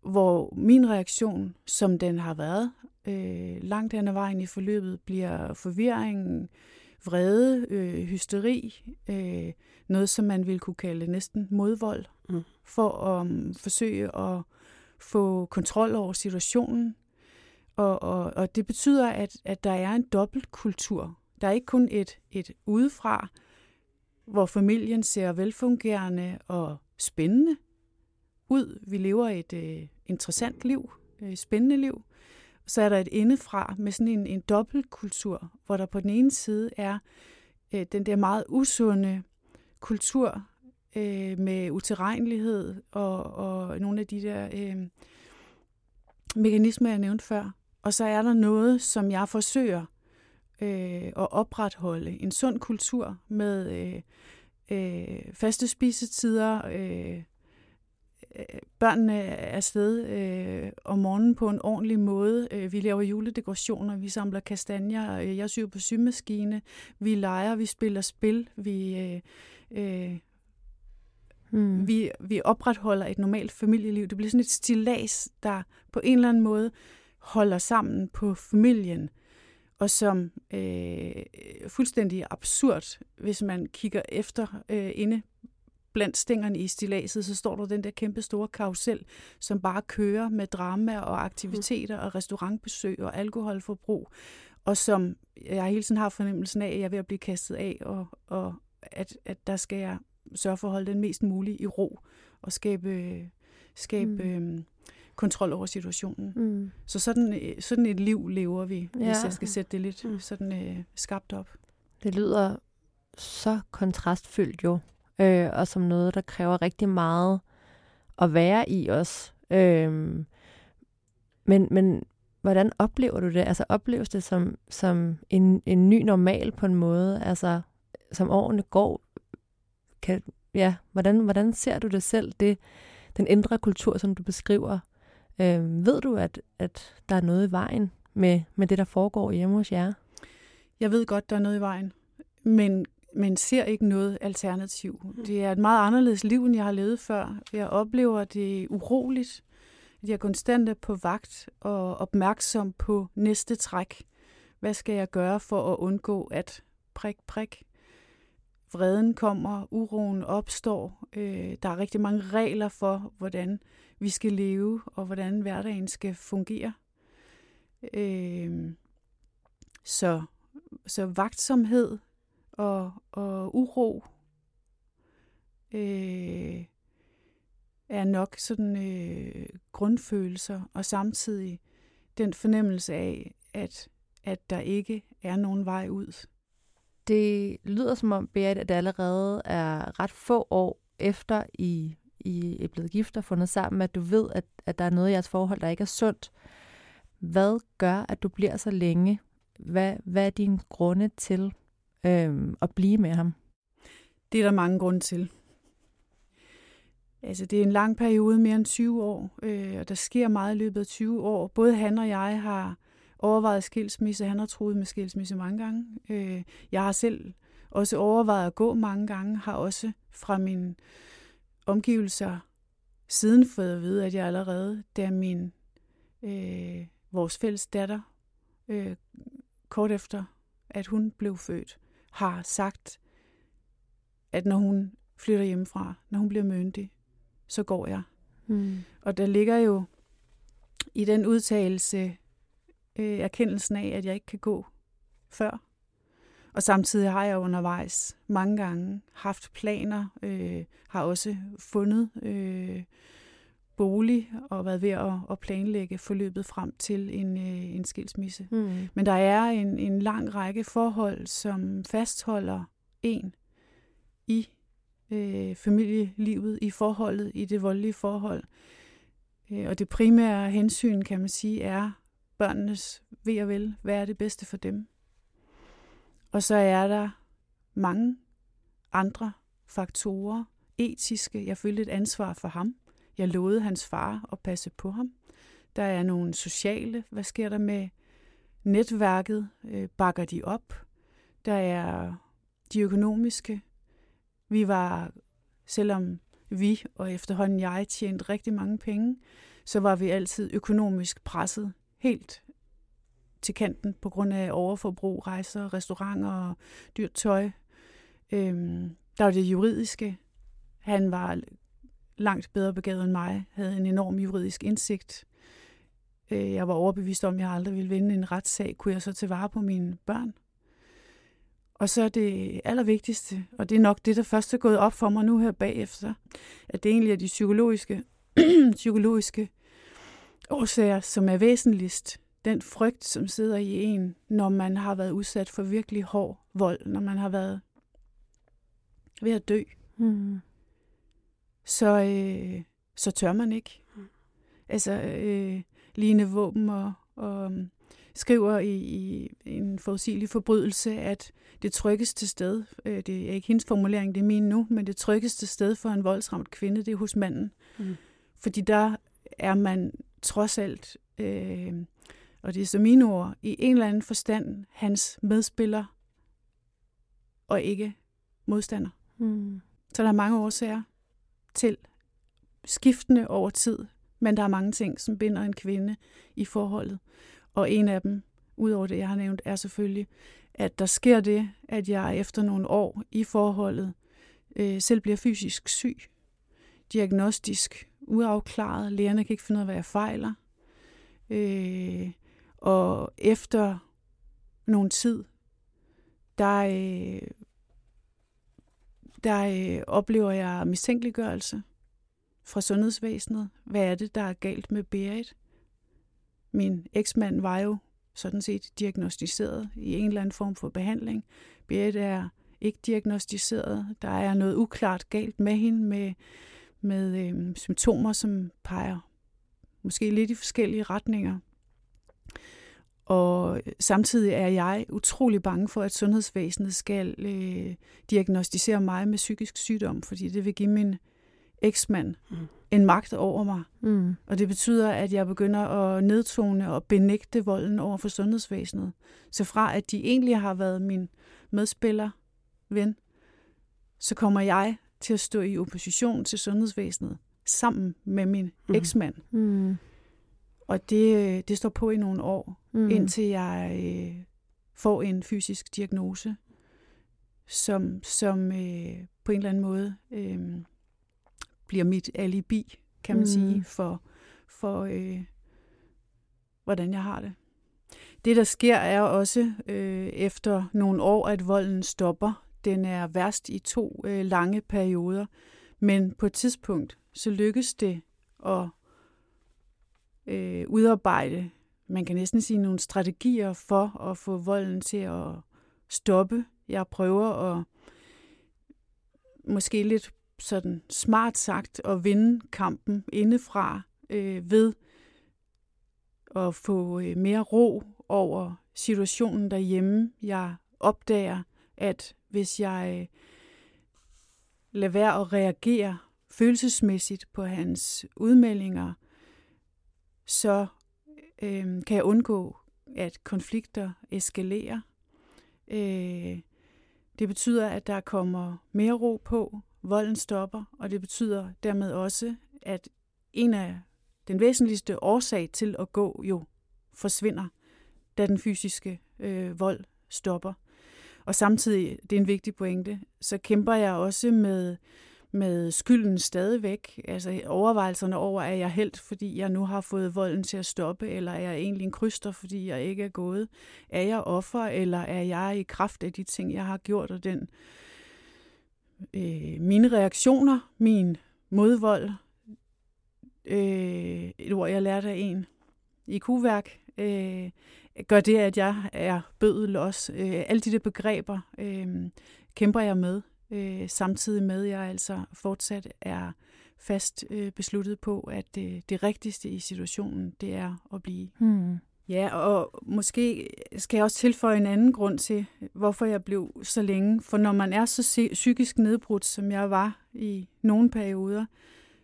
hvor min reaktion, som den har været øh, langt hen ad vejen i forløbet, bliver forvirring, vrede, øh, hysteri, øh, noget som man ville kunne kalde næsten modvold, mm. for at um, forsøge at få kontrol over situationen. Og, og, og det betyder, at, at der er en dobbeltkultur. Der er ikke kun et, et udefra, hvor familien ser velfungerende og spændende ud. Vi lever et øh, interessant liv, øh, spændende liv så er der et indefra med sådan en, en dobbeltkultur, hvor der på den ene side er øh, den der meget usunde kultur øh, med utilregnelighed og, og nogle af de der øh, mekanismer, jeg nævnte før. Og så er der noget, som jeg forsøger øh, at opretholde. En sund kultur med øh, øh, faste spisetider, øh, Øh, børnene er afsted øh, om morgenen på en ordentlig måde. Øh, vi laver juledekorationer, vi samler kastanjer, øh, jeg syr på symaskine, vi leger, vi spiller spil, vi, øh, øh, hmm. vi, vi opretholder et normalt familieliv. Det bliver sådan et stillads, der på en eller anden måde holder sammen på familien, og som øh, fuldstændig absurd, hvis man kigger efter øh, inde blandt stængerne i stilaset, så står der den der kæmpe store karusel, som bare kører med drama og aktiviteter og restaurantbesøg og alkoholforbrug, og som jeg hele tiden har fornemmelsen af, at jeg er ved at blive kastet af, og, og at, at der skal jeg sørge for at holde den mest muligt i ro. og skabe, skabe mm. øh, kontrol over situationen. Mm. Så sådan, øh, sådan et liv lever vi, ja. Hvis jeg skal sætte det lidt Mm. sådan øh, skabt op. Det lyder så kontrastfyldt jo, øh, og som noget, der kræver rigtig meget at være i os. Øh, men, men hvordan oplever du det? Altså opleves det som, som en, en ny normal på en måde? Altså som årene går? Kan, ja, hvordan, hvordan ser du det selv, det, den indre kultur, som du beskriver? Øh, ved du, at, at der er noget i vejen med, med det, der foregår hjemme hos jer? Jeg ved godt, der er noget i vejen, men, men ser ikke noget alternativ. Det er et meget anderledes liv, end jeg har levet før. Jeg oplever det uroligt. Jeg er konstant på vagt og opmærksom på næste træk. Hvad skal jeg gøre for at undgå, at prik, prik, vreden kommer, uroen opstår. Øh, der er rigtig mange regler for, hvordan vi skal leve, og hvordan hverdagen skal fungere. Øh, så, så vagtsomhed og, og uro øh, er nok sådan øh, grundfølelser, og samtidig den fornemmelse af, at, at der ikke er nogen vej ud. Det lyder som om, Berit, at det allerede er ret få år efter, I, I er blevet gift og fundet sammen, at du ved, at, at der er noget i jeres forhold, der ikke er sundt. Hvad gør, at du bliver så længe? Hvad, hvad er dine grunde til øhm, at blive med ham? Det er der mange grunde til. Altså, det er en lang periode, mere end 20 år, øh, og der sker meget i løbet af 20 år. Både han og jeg har overvejet skilsmisse. Han har troet med skilsmisse mange gange. Øh, jeg har selv også overvejet at gå mange gange, har også fra mine omgivelser siden fået at vide, at jeg allerede, da min øh, vores fælles datter, øh, kort efter, at hun blev født, har sagt, at når hun flytter hjemmefra, når hun bliver myndig, så går jeg. Mm. Og der ligger jo i den udtalelse øh, erkendelsen af, at jeg ikke kan gå før. Og samtidig har jeg undervejs mange gange haft planer, øh, har også fundet øh, bolig og været ved at, at planlægge forløbet frem til en, øh, en skilsmisse. Mm. Men der er en, en lang række forhold, som fastholder en i øh, familielivet, i forholdet, i det voldelige forhold. Øh, og det primære hensyn, kan man sige, er børnenes ved og vel. Hvad er det bedste for dem? Og så er der mange andre faktorer, etiske. Jeg følte et ansvar for ham. Jeg lovede hans far at passe på ham. Der er nogle sociale. Hvad sker der med netværket? Øh, bakker de op? Der er de økonomiske. Vi var, selvom vi og efterhånden jeg tjente rigtig mange penge, så var vi altid økonomisk presset helt til kanten på grund af overforbrug, rejser, restauranter og dyrt tøj. Øhm, der var det juridiske. Han var langt bedre begavet end mig, havde en enorm juridisk indsigt. Øh, jeg var overbevist om, at jeg aldrig ville vinde en retssag. Kunne jeg så til vare på mine børn? Og så er det allervigtigste, og det er nok det, der først er gået op for mig nu her bagefter, at det egentlig er de psykologiske, psykologiske årsager, som er væsentligst. Den frygt, som sidder i en, når man har været udsat for virkelig hård vold, når man har været ved at dø, Mm. så, øh, så tør man ikke. Altså, øh, Line Våben og, og um, skriver i, i en forudsigelig forbrydelse, at det tryggeste sted, øh, det er ikke hendes formulering, det er min nu, men det tryggeste sted for en voldsramt kvinde, det er hos manden. Mm. Fordi der er man trods alt, øh, og det er så mine ord, i en eller anden forstand hans medspiller og ikke modstander. Mm. Så der er mange årsager til skiftende over tid, men der er mange ting, som binder en kvinde i forholdet. Og en af dem, udover det, jeg har nævnt, er selvfølgelig, at der sker det, at jeg efter nogle år i forholdet øh, selv bliver fysisk syg. Diagnostisk uafklaret. Lægerne kan ikke finde ud af, hvad jeg fejler. Øh, og efter nogen tid, der, øh, der øh, oplever jeg mistænkeliggørelse. fra sundhedsvæsenet. Hvad er det, der er galt med Berit? Min eksmand var jo sådan set diagnostiseret i en eller anden form for behandling. Berit er ikke diagnostiseret. Der er noget uklart galt med hende med, med øh, symptomer, som peger måske lidt i forskellige retninger. Og samtidig er jeg utrolig bange for, at sundhedsvæsenet skal øh, diagnostisere mig med psykisk sygdom, fordi det vil give min eksmand mm. en magt over mig. Mm. Og det betyder, at jeg begynder at nedtone og benægte volden over for sundhedsvæsenet. Så fra at de egentlig har været min medspiller, ven, så kommer jeg til at stå i opposition til sundhedsvæsenet sammen med min mm. eksmand. Mm. Og det, det står på i nogle år, mm. indtil jeg øh, får en fysisk diagnose, som, som øh, på en eller anden måde øh, bliver mit alibi, kan man mm. sige, for, for øh, hvordan jeg har det. Det, der sker, er også øh, efter nogle år, at volden stopper. Den er værst i to øh, lange perioder, men på et tidspunkt, så lykkes det at øh, udarbejde, man kan næsten sige nogle strategier for at få volden til at stoppe. Jeg prøver at måske lidt sådan smart sagt at vinde kampen indefra øh, ved at få øh, mere ro over situationen derhjemme. Jeg opdager, at hvis jeg øh, lader være at reagere følelsesmæssigt på hans udmeldinger, så øh, kan jeg undgå, at konflikter eskalerer. Øh, det betyder, at der kommer mere ro på, volden stopper, og det betyder dermed også, at en af den væsentligste årsag til at gå jo forsvinder, da den fysiske øh, vold stopper. Og samtidig, det er en vigtig pointe, så kæmper jeg også med med skylden stadigvæk. Altså overvejelserne over, er jeg helt, fordi jeg nu har fået volden til at stoppe, eller er jeg egentlig en kryster, fordi jeg ikke er gået? Er jeg offer, eller er jeg i kraft af de ting, jeg har gjort, og den øh, mine reaktioner, min modvold, øh, et ord, jeg lærte af en i kuværk, øh, gør det, at jeg er bødel også. Øh, alle de der begreber øh, kæmper jeg med øh, samtidig med, at jeg altså fortsat er fast øh, besluttet på, at det, det rigtigste i situationen, det er at blive. Hmm. Ja, og måske skal jeg også tilføje en anden grund til, hvorfor jeg blev så længe. For når man er så psykisk nedbrudt, som jeg var i nogle perioder,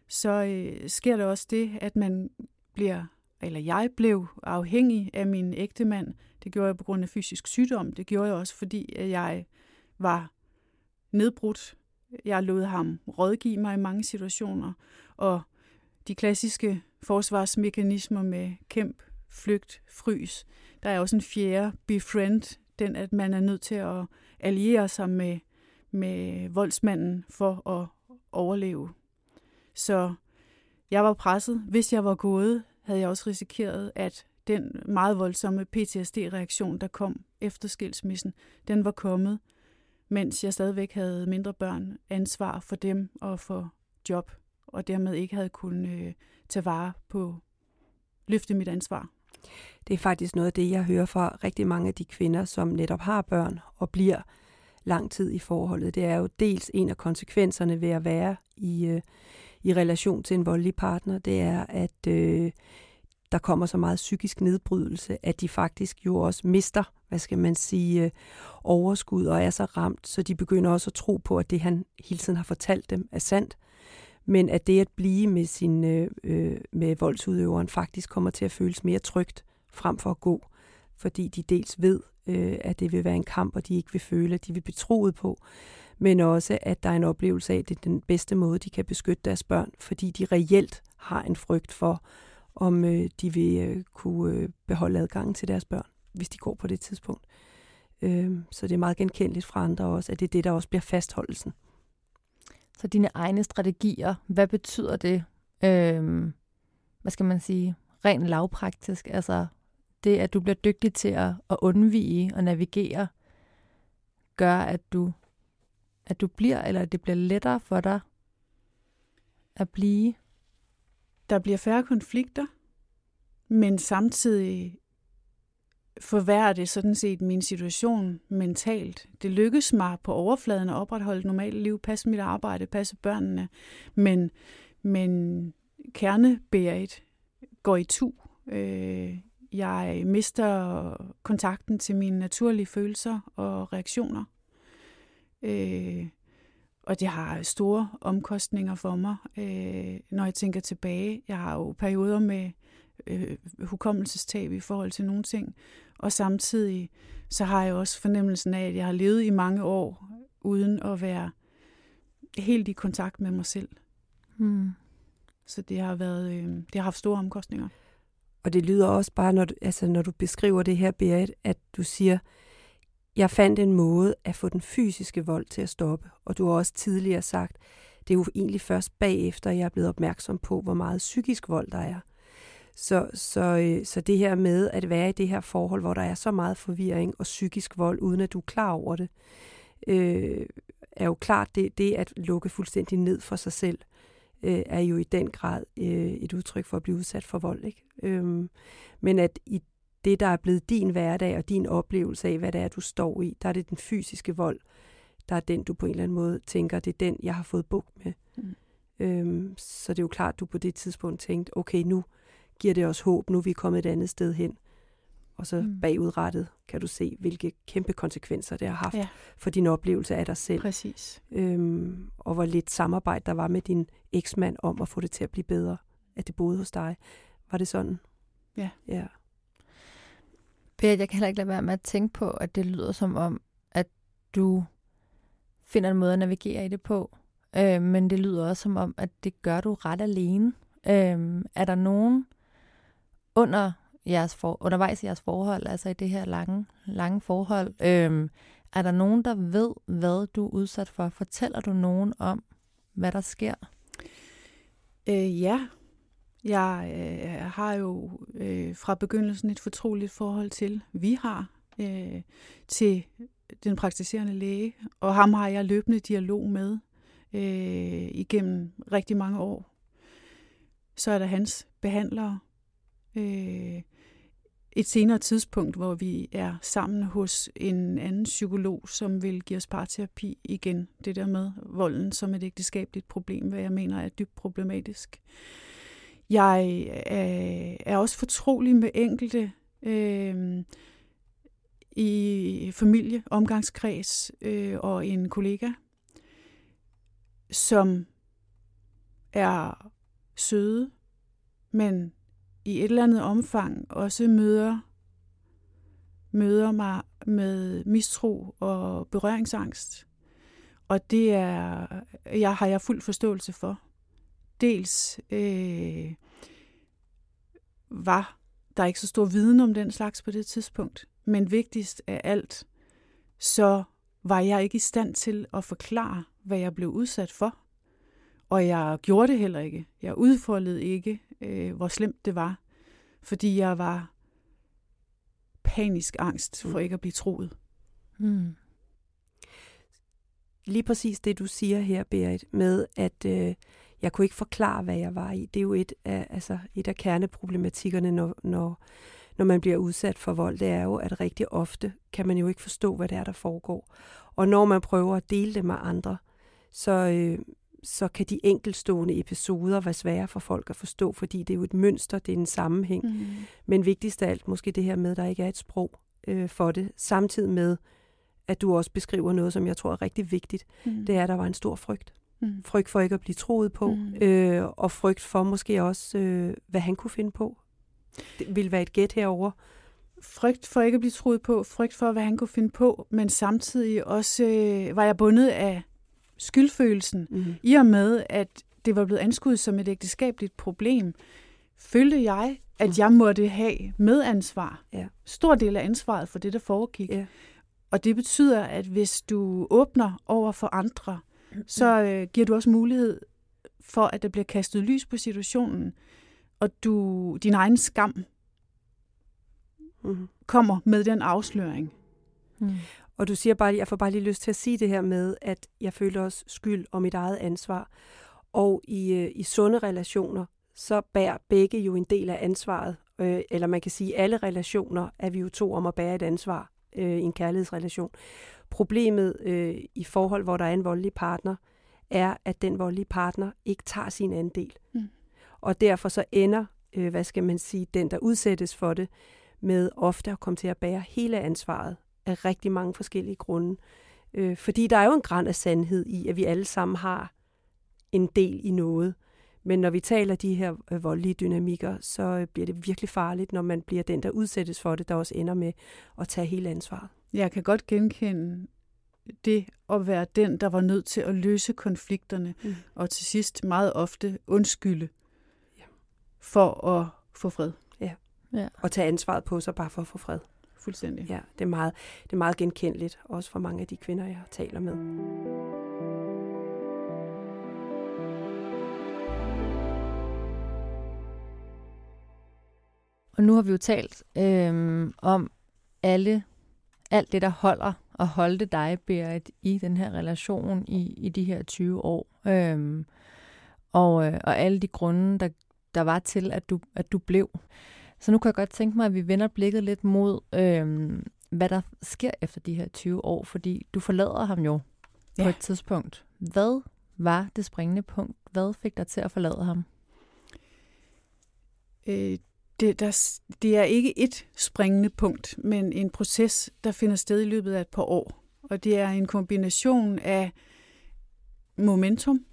så øh, sker der også det, at man bliver, eller jeg blev afhængig af min ægtemand. Det gjorde jeg på grund af fysisk sygdom. Det gjorde jeg også, fordi jeg var nedbrudt. Jeg lod ham rådgive mig i mange situationer, og de klassiske forsvarsmekanismer med kæmp, flygt, frys. Der er også en fjerde, befriend, den at man er nødt til at alliere sig med, med voldsmanden for at overleve. Så jeg var presset. Hvis jeg var gået, havde jeg også risikeret, at den meget voldsomme PTSD-reaktion, der kom efter skilsmissen, den var kommet, mens jeg stadigvæk havde mindre børn, ansvar for dem og for job, og dermed ikke havde kunnet øh, tage vare på, løfte mit ansvar. Det er faktisk noget af det, jeg hører fra rigtig mange af de kvinder, som netop har børn og bliver lang tid i forholdet. Det er jo dels en af konsekvenserne ved at være i, øh, i relation til en voldelig partner, det er, at øh, der kommer så meget psykisk nedbrydelse, at de faktisk jo også mister, hvad skal man sige, øh, overskud og er så ramt, så de begynder også at tro på, at det han hele tiden har fortalt dem er sandt. Men at det at blive med, sin, øh, øh med voldsudøveren faktisk kommer til at føles mere trygt frem for at gå, fordi de dels ved, øh, at det vil være en kamp, og de ikke vil føle, at de vil betroet på, men også, at der er en oplevelse af, at det er den bedste måde, de kan beskytte deres børn, fordi de reelt har en frygt for, om øh, de vil øh, kunne øh, beholde adgangen til deres børn, hvis de går på det tidspunkt. Øh, så det er meget genkendeligt fra andre også, at det er det, der også bliver fastholdelsen. Så dine egne strategier, hvad betyder det, øh, hvad skal man sige, rent lavpraktisk? Altså det, at du bliver dygtig til at, at undvige og navigere, gør, at du, at du bliver, eller at det bliver lettere for dig at blive der bliver færre konflikter, men samtidig forværrer det sådan set min situation mentalt. Det lykkes mig på overfladen at opretholde et normalt liv, passe mit arbejde, passe børnene, men, men kernebæret går i tu. Øh, jeg mister kontakten til mine naturlige følelser og reaktioner. Øh, og det har store omkostninger for mig, øh, når jeg tænker tilbage. Jeg har jo perioder med øh, hukommelsestab i forhold til nogle ting, og samtidig så har jeg også fornemmelsen af, at jeg har levet i mange år uden at være helt i kontakt med mig selv. Hmm. Så det har været, øh, det har haft store omkostninger. Og det lyder også bare, når du, altså, når du beskriver det her, Berit, at du siger, jeg fandt en måde at få den fysiske vold til at stoppe. Og du har også tidligere sagt, det er jo egentlig først bagefter, jeg er blevet opmærksom på, hvor meget psykisk vold der er. Så, så, øh, så det her med at være i det her forhold, hvor der er så meget forvirring og psykisk vold, uden at du er klar over det, øh, er jo klart, det, det at lukke fuldstændig ned for sig selv, øh, er jo i den grad øh, et udtryk for at blive udsat for vold. Ikke? Øh, men at i det, der er blevet din hverdag og din oplevelse af, hvad det er, du står i, der er det den fysiske vold, der er den, du på en eller anden måde tænker, det er den, jeg har fået bugt med. Mm. Øhm, så det er jo klart, at du på det tidspunkt tænkte, okay, nu giver det os håb, nu er vi kommet et andet sted hen. Og så mm. bagudrettet kan du se, hvilke kæmpe konsekvenser det har haft ja. for din oplevelse af dig selv. Præcis. Øhm, og hvor lidt samarbejde der var med din eksmand om at få det til at blive bedre, at det boede hos dig. Var det sådan? Ja. Ja. Berit, jeg kan heller ikke lade være med at tænke på, at det lyder som om, at du finder en måde at navigere i det på. Øh, men det lyder også som om, at det gør du ret alene. Øh, er der nogen under jeres for, undervejs i jeres forhold, altså i det her lange, lange forhold, øh, er der nogen, der ved, hvad du er udsat for? Fortæller du nogen om, hvad der sker? Øh, ja, jeg øh, har jo øh, fra begyndelsen et fortroligt forhold til, vi har, øh, til den praktiserende læge, og ham har jeg løbende dialog med øh, igennem rigtig mange år. Så er der hans behandlere. Øh, et senere tidspunkt, hvor vi er sammen hos en anden psykolog, som vil give os parterapi igen. Det der med volden som et ægteskabeligt problem, hvad jeg mener er dybt problematisk. Jeg øh, er også fortrolig med enkelte øh, i familie, omgangskreds øh, og en kollega, som er søde, men i et eller andet omfang også møder, møder mig med mistro og berøringsangst. Og det er, jeg har jeg fuld forståelse for. Dels øh, var der ikke så stor viden om den slags på det tidspunkt, men vigtigst af alt, så var jeg ikke i stand til at forklare, hvad jeg blev udsat for. Og jeg gjorde det heller ikke. Jeg udfoldede ikke, øh, hvor slemt det var, fordi jeg var panisk angst for ikke at blive troet. Mm. Lige præcis det, du siger her, Berit, med at øh, jeg kunne ikke forklare, hvad jeg var i. Det er jo et af, altså, et af kerneproblematikkerne, når, når, når man bliver udsat for vold. Det er jo, at rigtig ofte kan man jo ikke forstå, hvad det er, der foregår. Og når man prøver at dele det med andre, så, øh, så kan de enkelstående episoder være svære for folk at forstå, fordi det er jo et mønster, det er en sammenhæng. Mm. Men vigtigst af alt måske det her med, at der ikke er et sprog øh, for det, samtidig med, at du også beskriver noget, som jeg tror er rigtig vigtigt. Mm. Det er, at der var en stor frygt. Mm. Frygt for ikke at blive troet på, mm. øh, og frygt for måske også, øh, hvad han kunne finde på. Det vil være et gæt herover. Frygt for ikke at blive troet på, frygt for, hvad han kunne finde på, men samtidig også øh, var jeg bundet af skyldfølelsen, mm. i og med, at det var blevet anskudt som et ægteskabeligt problem, følte jeg, at mm. jeg måtte have medansvar. Ja. Stor del af ansvaret for det, der foregik. Ja. Og det betyder, at hvis du åbner over for andre, så øh, giver du også mulighed for, at der bliver kastet lys på situationen, og du din egen skam mm. kommer med den afsløring. Mm. Og du siger bare, jeg får bare lige lyst til at sige det her med, at jeg føler også skyld og mit eget ansvar. Og i, øh, i sunde relationer, så bærer begge jo en del af ansvaret. Øh, eller man kan sige, at alle relationer er vi jo to om at bære et ansvar øh, i en kærlighedsrelation. Problemet øh, i forhold, hvor der er en voldelig partner, er, at den voldelige partner ikke tager sin andel. Mm. Og derfor så ender, øh, hvad skal man sige, den, der udsættes for det, med ofte at komme til at bære hele ansvaret af rigtig mange forskellige grunde. Øh, fordi der er jo en græn af sandhed i, at vi alle sammen har en del i noget. Men når vi taler de her øh, voldelige dynamikker, så øh, bliver det virkelig farligt, når man bliver den, der udsættes for det, der også ender med at tage hele ansvaret. Jeg kan godt genkende det at være den, der var nødt til at løse konflikterne, mm. og til sidst meget ofte undskylde ja. for at få fred. Ja. ja, og tage ansvaret på sig bare for at få fred. Fuldstændig. Ja, det er meget, det er meget genkendeligt, også for mange af de kvinder, jeg taler med. Og nu har vi jo talt øh, om alle, alt det, der holder og holdte dig, Berit, i den her relation i, i de her 20 år. Øh, og, øh, og alle de grunde, der, der var til, at du, at du blev. Så nu kan jeg godt tænke mig, at vi vender blikket lidt mod, øh, hvad der sker efter de her 20 år, fordi du forlader ham jo ja. på et tidspunkt. Hvad var det springende punkt? Hvad fik dig til at forlade ham? Øh, det, der, det er ikke et springende punkt, men en proces, der finder sted i løbet af et par år. Og det er en kombination af momentum.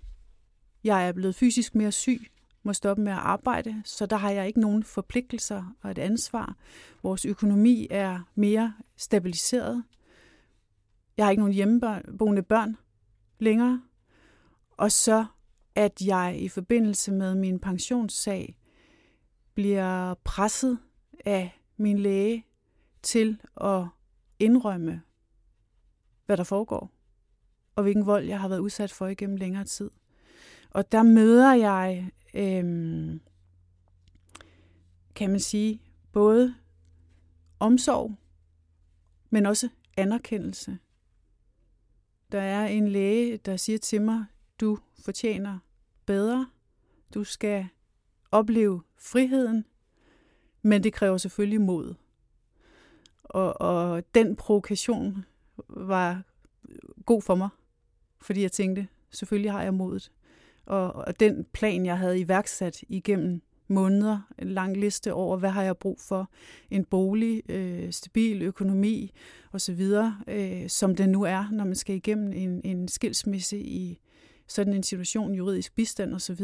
Jeg er blevet fysisk mere syg, må stoppe med at arbejde, så der har jeg ikke nogen forpligtelser og et ansvar. Vores økonomi er mere stabiliseret. Jeg har ikke nogen hjemmeboende børn længere. Og så at jeg i forbindelse med min pensionssag bliver presset af min læge til at indrømme, hvad der foregår, og hvilken vold jeg har været udsat for igennem længere tid. Og der møder jeg, øhm, kan man sige, både omsorg, men også anerkendelse. Der er en læge, der siger til mig, du fortjener bedre. Du skal opleve friheden, men det kræver selvfølgelig mod. Og, og den provokation var god for mig, fordi jeg tænkte, selvfølgelig har jeg modet. Og, og den plan, jeg havde iværksat igennem måneder, en lang liste over, hvad har jeg brug for, en bolig, øh, stabil økonomi osv., øh, som det nu er, når man skal igennem en, en skilsmisse i sådan en situation, juridisk bistand osv.,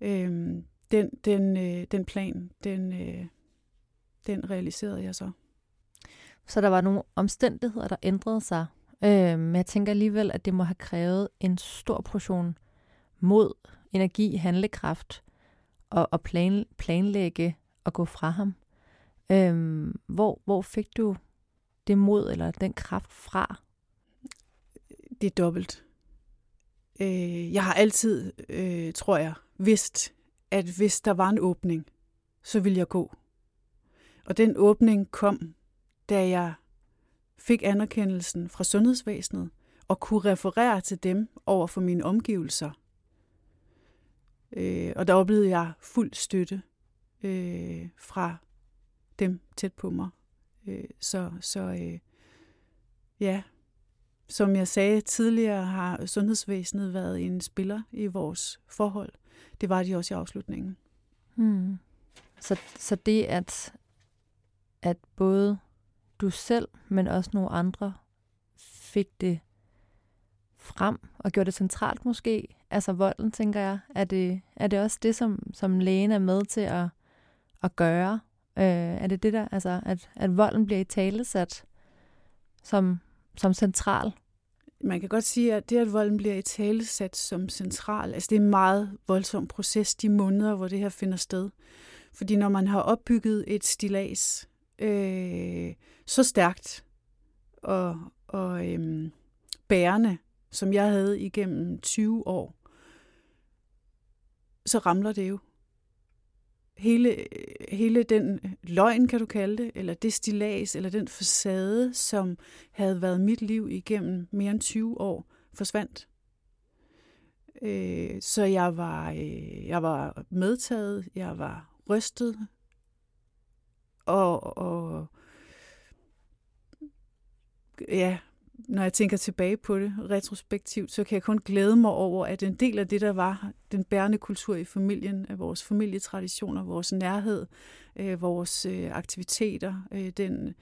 øh, den, den, øh, den plan, den, øh, den realiserede jeg så. Så der var nogle omstændigheder, der ændrede sig. Øh, men jeg tænker alligevel, at det må have krævet en stor portion mod, energi, handlekraft og, og plan, planlægge at gå fra ham. Øh, hvor, hvor fik du det mod eller den kraft fra? Det er dobbelt. Øh, jeg har altid, øh, tror jeg, vidst, at hvis der var en åbning, så ville jeg gå. Og den åbning kom, da jeg fik anerkendelsen fra sundhedsvæsenet og kunne referere til dem over for mine omgivelser. Øh, og der oplevede jeg fuld støtte øh, fra dem tæt på mig. Øh, så så øh, ja, som jeg sagde tidligere, har sundhedsvæsenet været en spiller i vores forhold det var de også i afslutningen. Hmm. Så, så det, at, at både du selv, men også nogle andre fik det frem og gjorde det centralt måske, altså volden, tænker jeg, er det, er det også det, som, som lægen er med til at, at gøre? Øh, er det det der, altså, at, at volden bliver i talesat som, som central? Man kan godt sige, at det, at volden bliver i tale sat som central, altså det er en meget voldsom proces, de måneder, hvor det her finder sted. Fordi når man har opbygget et stilas øh, så stærkt og, og øh, bærende, som jeg havde igennem 20 år, så ramler det jo hele, hele den øh, løgn, kan du kalde det, eller det stilas, eller den facade, som havde været mit liv igennem mere end 20 år, forsvandt. Øh, så jeg var, øh, jeg var medtaget, jeg var rystet, og, og ja, når jeg tænker tilbage på det retrospektivt, så kan jeg kun glæde mig over, at en del af det, der var den bærende kultur i familien, af vores familietraditioner, vores nærhed, øh, vores øh, aktiviteter, øh, den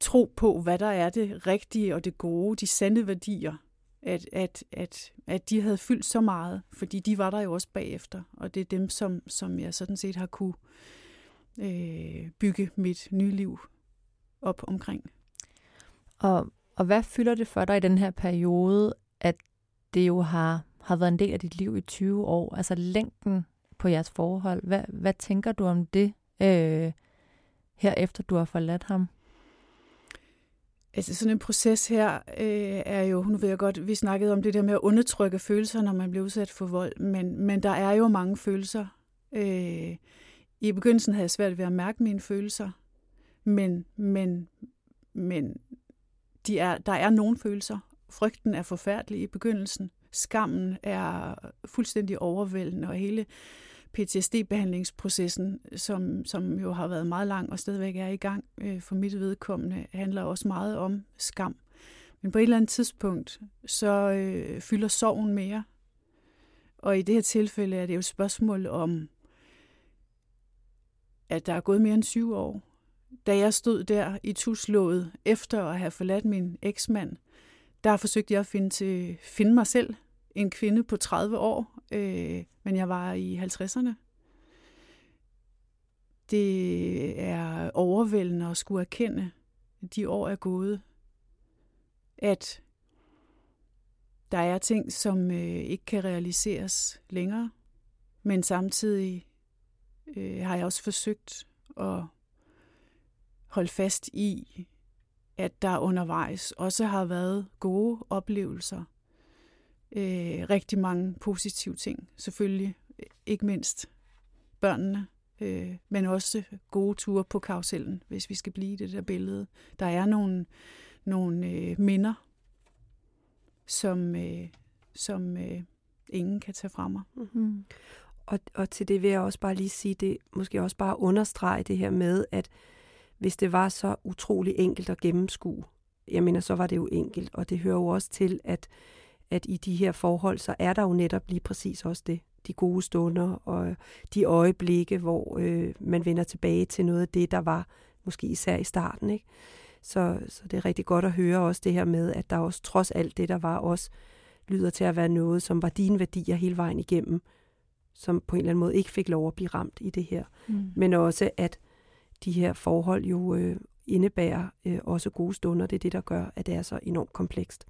tro på, hvad der er det rigtige og det gode, de sande værdier, at, at, at, at de havde fyldt så meget, fordi de var der jo også bagefter, og det er dem, som, som jeg sådan set har kunne øh, bygge mit nye liv op omkring. Og, og hvad fylder det for dig i den her periode, at det jo har, har været en del af dit liv i 20 år, altså længden på jeres forhold? Hvad, hvad tænker du om det, øh, herefter du har forladt ham? Altså sådan en proces her øh, er jo, nu ved jeg godt, vi snakkede om det der med at undertrykke følelser, når man bliver udsat for vold, men, men der er jo mange følelser. Øh, I begyndelsen havde jeg svært ved at mærke mine følelser, men, men, men de er, der er nogle følelser. Frygten er forfærdelig i begyndelsen. Skammen er fuldstændig overvældende, og hele PTSD-behandlingsprocessen, som, som jo har været meget lang og stadigvæk er i gang øh, for mit vedkommende, handler også meget om skam. Men på et eller andet tidspunkt, så øh, fylder sorgen mere. Og i det her tilfælde er det jo et spørgsmål om, at der er gået mere end syv år. Da jeg stod der i tuslået efter at have forladt min eksmand, der forsøgte jeg at finde, til, finde mig selv, en kvinde på 30 år, øh, men jeg var i 50'erne. Det er overvældende at skulle erkende, at de år er gået, at der er ting, som øh, ikke kan realiseres længere, men samtidig øh, har jeg også forsøgt at holde fast i, at der undervejs også har været gode oplevelser øh, rigtig mange positive ting. Selvfølgelig øh, ikke mindst børnene, øh, men også gode ture på karusellen, hvis vi skal blive i det der billede. Der er nogle, nogle øh, minder, som, øh, som øh, ingen kan tage fra mig. Mm-hmm. Og, og til det vil jeg også bare lige sige, det måske også bare understrege det her med, at hvis det var så utrolig enkelt at gennemskue, jeg mener, så var det jo enkelt, og det hører jo også til, at at i de her forhold, så er der jo netop lige præcis også det. De gode stunder og de øjeblikke, hvor øh, man vender tilbage til noget af det, der var måske især i starten. Ikke? Så, så det er rigtig godt at høre også det her med, at der også trods alt det, der var også, lyder til at være noget, som var dine værdier hele vejen igennem, som på en eller anden måde ikke fik lov at blive ramt i det her. Mm. Men også, at de her forhold jo øh, indebærer øh, også gode stunder. Det er det, der gør, at det er så enormt komplekst.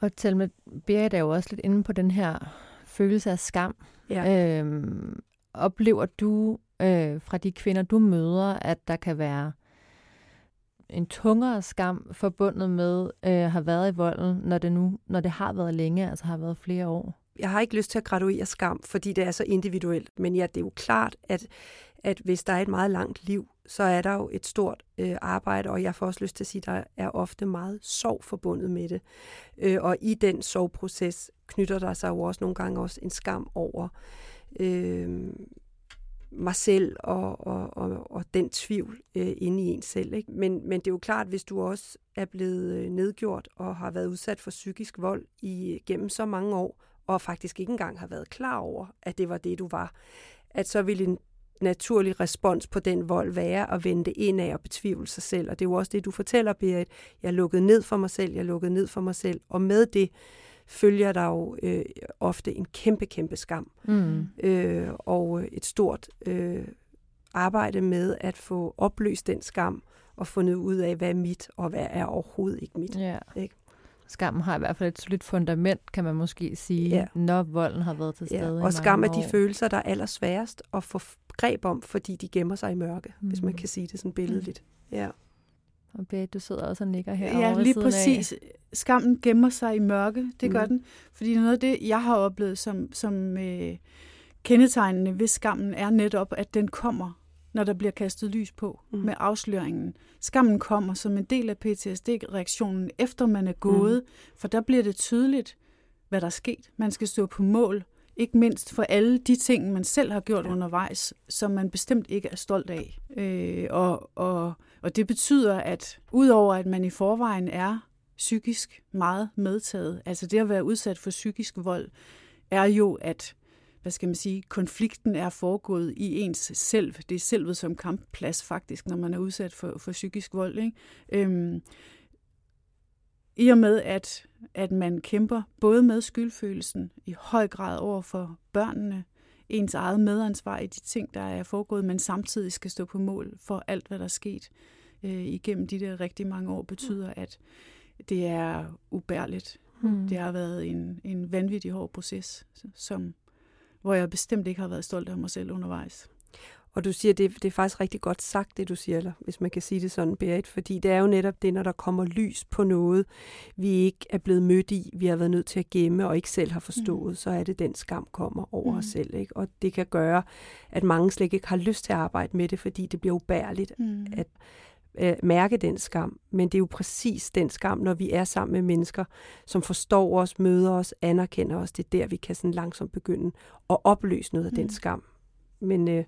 Og med Berit er jo også lidt inde på den her følelse af skam. Ja. Øhm, oplever du øh, fra de kvinder, du møder, at der kan være en tungere skam forbundet med øh, at have været i volden, når det nu når det har været længe, altså har været flere år? Jeg har ikke lyst til at graduere skam, fordi det er så individuelt. Men ja, det er jo klart, at, at hvis der er et meget langt liv, så er der jo et stort øh, arbejde, og jeg får også lyst til at sige, at der er ofte meget sorg forbundet med det. Øh, og i den sorgproces knytter der sig jo også nogle gange også en skam over øh, mig selv og, og, og, og den tvivl øh, inde i en selv. Ikke? Men, men det er jo klart, hvis du også er blevet øh, nedgjort og har været udsat for psykisk vold i øh, gennem så mange år, og faktisk ikke engang har været klar over, at det var det, du var, at så vil en naturlig respons på den vold være at vende ind af og betvivle sig selv. Og det er jo også det, du fortæller, Berit. Jeg lukkede ned for mig selv, jeg lukkede ned for mig selv. Og med det følger der jo øh, ofte en kæmpe, kæmpe skam. Mm. Øh, og et stort øh, arbejde med at få opløst den skam og fundet ud af, hvad er mit, og hvad er overhovedet ikke mit. Ja. Ikke? Skammen har i hvert fald et solidt fundament, kan man måske sige, ja. når volden har været til stede ja. Og skam er de følelser, der er allersværest at få greb om, fordi de gemmer sig i mørke, mm. hvis man mm. kan sige det sådan billedligt. Mm. Ja. Og Berit, du sidder også og nikker her Ja, lige præcis. Af. Skammen gemmer sig i mørke, det mm. gør den. Fordi noget af det, jeg har oplevet som, som øh, kendetegnende ved skammen, er netop, at den kommer når der bliver kastet lys på mm. med afsløringen. Skammen kommer som en del af PTSD-reaktionen, efter man er gået, mm. for der bliver det tydeligt, hvad der er sket. Man skal stå på mål, ikke mindst for alle de ting, man selv har gjort ja. undervejs, som man bestemt ikke er stolt af. Øh, og, og, og det betyder, at udover at man i forvejen er psykisk meget medtaget, altså det at være udsat for psykisk vold, er jo, at hvad skal man sige, konflikten er foregået i ens selv. Det er selvet som kampplads faktisk, når man er udsat for, for psykisk vold. Ikke? Øhm, I og med, at, at man kæmper både med skyldfølelsen i høj grad over for børnene, ens eget medansvar i de ting, der er foregået, men samtidig skal stå på mål for alt, hvad der er sket øh, igennem de der rigtig mange år, betyder, at det er ubærligt. Mm. Det har været en, en vanvittig hård proces, som hvor jeg bestemt ikke har været stolt af mig selv undervejs. Og du siger, det, det er faktisk rigtig godt sagt, det du siger, eller hvis man kan sige det sådan, Berit, fordi det er jo netop det, når der kommer lys på noget, vi ikke er blevet mødt i, vi har været nødt til at gemme og ikke selv har forstået, mm. så er det den skam kommer over mm. os selv. Ikke? Og det kan gøre, at mange slet ikke har lyst til at arbejde med det, fordi det bliver ubærligt mm. at øh, mærke den skam. Men det er jo præcis den skam, når vi er sammen med mennesker, som forstår os, møder os, anerkender os. Det er der, vi kan sådan langsomt begynde at opløse noget af mm. den skam. Men, øh,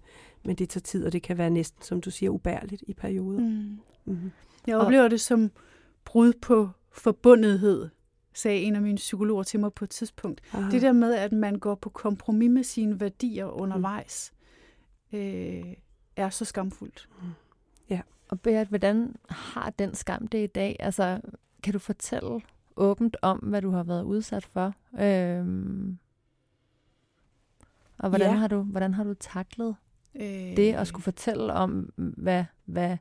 men det tager tid, og det kan være næsten, som du siger, ubærligt i perioder. Mm. Mm-hmm. Jeg oplever og, det som brud på forbundethed, sagde en af mine psykologer til mig på et tidspunkt. Aha. Det der med, at man går på kompromis med sine værdier undervejs, mm. øh, er så skamfuldt. Mm. Og Beat, hvordan har den skam det i dag? Altså, kan du fortælle åbent om, hvad du har været udsat for? Øhm, og hvordan, ja. har du, hvordan har du taklet øh, det at skulle fortælle om, hvad, hvad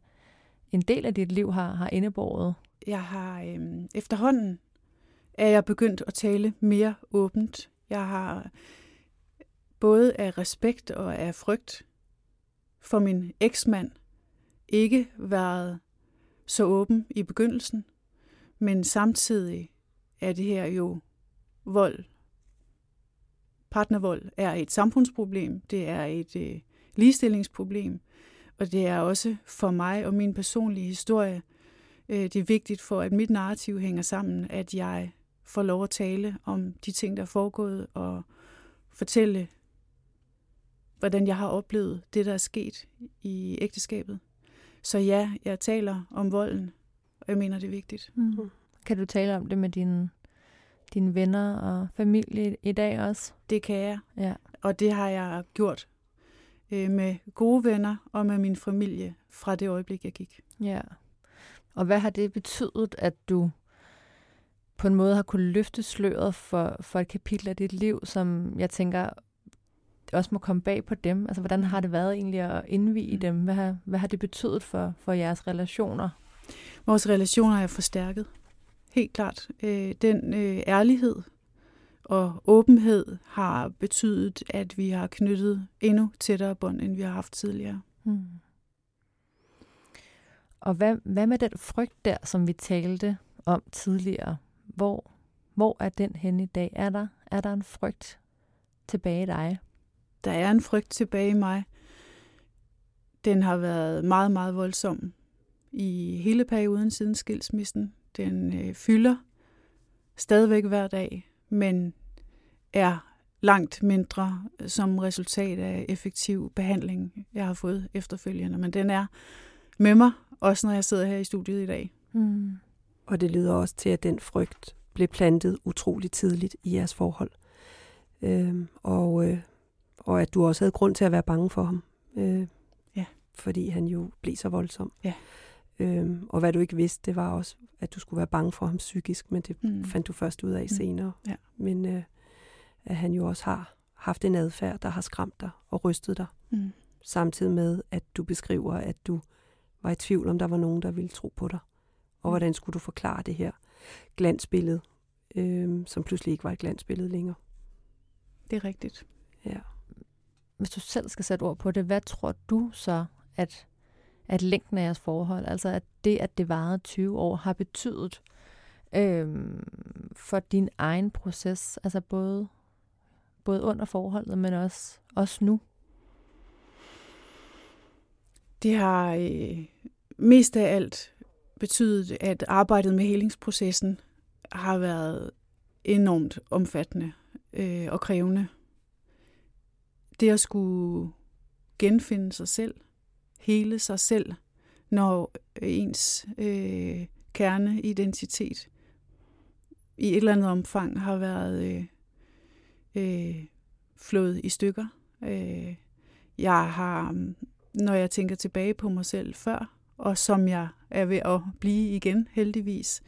en del af dit liv har, har indebåret? Jeg har øh, efterhånden er jeg begyndt at tale mere åbent. Jeg har både af respekt og af frygt for min eksmand, ikke været så åben i begyndelsen, men samtidig er det her jo vold. Partnervold er et samfundsproblem, det er et øh, ligestillingsproblem, og det er også for mig og min personlige historie, øh, det er vigtigt for, at mit narrativ hænger sammen, at jeg får lov at tale om de ting, der er foregået, og fortælle, hvordan jeg har oplevet det, der er sket i ægteskabet. Så ja, jeg taler om volden, og jeg mener, det er vigtigt. Mm. mm. Kan du tale om det med dine, dine venner og familie i dag også? Det kan jeg, ja. og det har jeg gjort øh, med gode venner og med min familie fra det øjeblik, jeg gik. Ja. Og hvad har det betydet, at du på en måde har kunne løfte sløret for, for et kapitel af dit liv, som jeg tænker også må komme bag på dem? Altså, hvordan har det været egentlig at indvige mm. dem? Hvad har, hvad har det betydet for, for jeres relationer? Vores relationer er forstærket. Helt klart. Øh, den øh, ærlighed og åbenhed har betydet, at vi har knyttet endnu tættere bånd, end vi har haft tidligere. Hmm. Og hvad, hvad med den frygt der, som vi talte om tidligere? Hvor, hvor er den hen i dag? Er der, er der en frygt tilbage i dig? der er en frygt tilbage i mig. Den har været meget, meget voldsom i hele perioden siden skilsmissen. Den øh, fylder stadigvæk hver dag, men er langt mindre som resultat af effektiv behandling, jeg har fået efterfølgende. Men den er med mig, også når jeg sidder her i studiet i dag. Mm. Og det lyder også til, at den frygt blev plantet utroligt tidligt i jeres forhold. Øhm, og øh, og at du også havde grund til at være bange for ham. Øh, ja. Fordi han jo blev så voldsom. Ja. Øhm, og hvad du ikke vidste, det var også, at du skulle være bange for ham psykisk, men det mm. fandt du først ud af mm. senere. Ja. Men øh, at han jo også har haft en adfærd, der har skræmt dig og rystet dig. Mm. Samtidig med, at du beskriver, at du var i tvivl, om der var nogen, der ville tro på dig. Og mm. hvordan skulle du forklare det her glansbillede, øh, som pludselig ikke var et glansbillede længere. Det er rigtigt. Ja hvis du selv skal sætte ord på det, hvad tror du så, at, at længden af jeres forhold, altså at det, at det varede 20 år, har betydet øh, for din egen proces, altså både, både under forholdet, men også, også nu? Det har øh, mest af alt betydet, at arbejdet med helingsprocessen har været enormt omfattende øh, og krævende. Det at skulle genfinde sig selv, hele sig selv, når øh, ens øh, kerneidentitet i et eller andet omfang har været øh, øh, flået i stykker. Øh, jeg har, når jeg tænker tilbage på mig selv før, og som jeg er ved at blive igen heldigvis,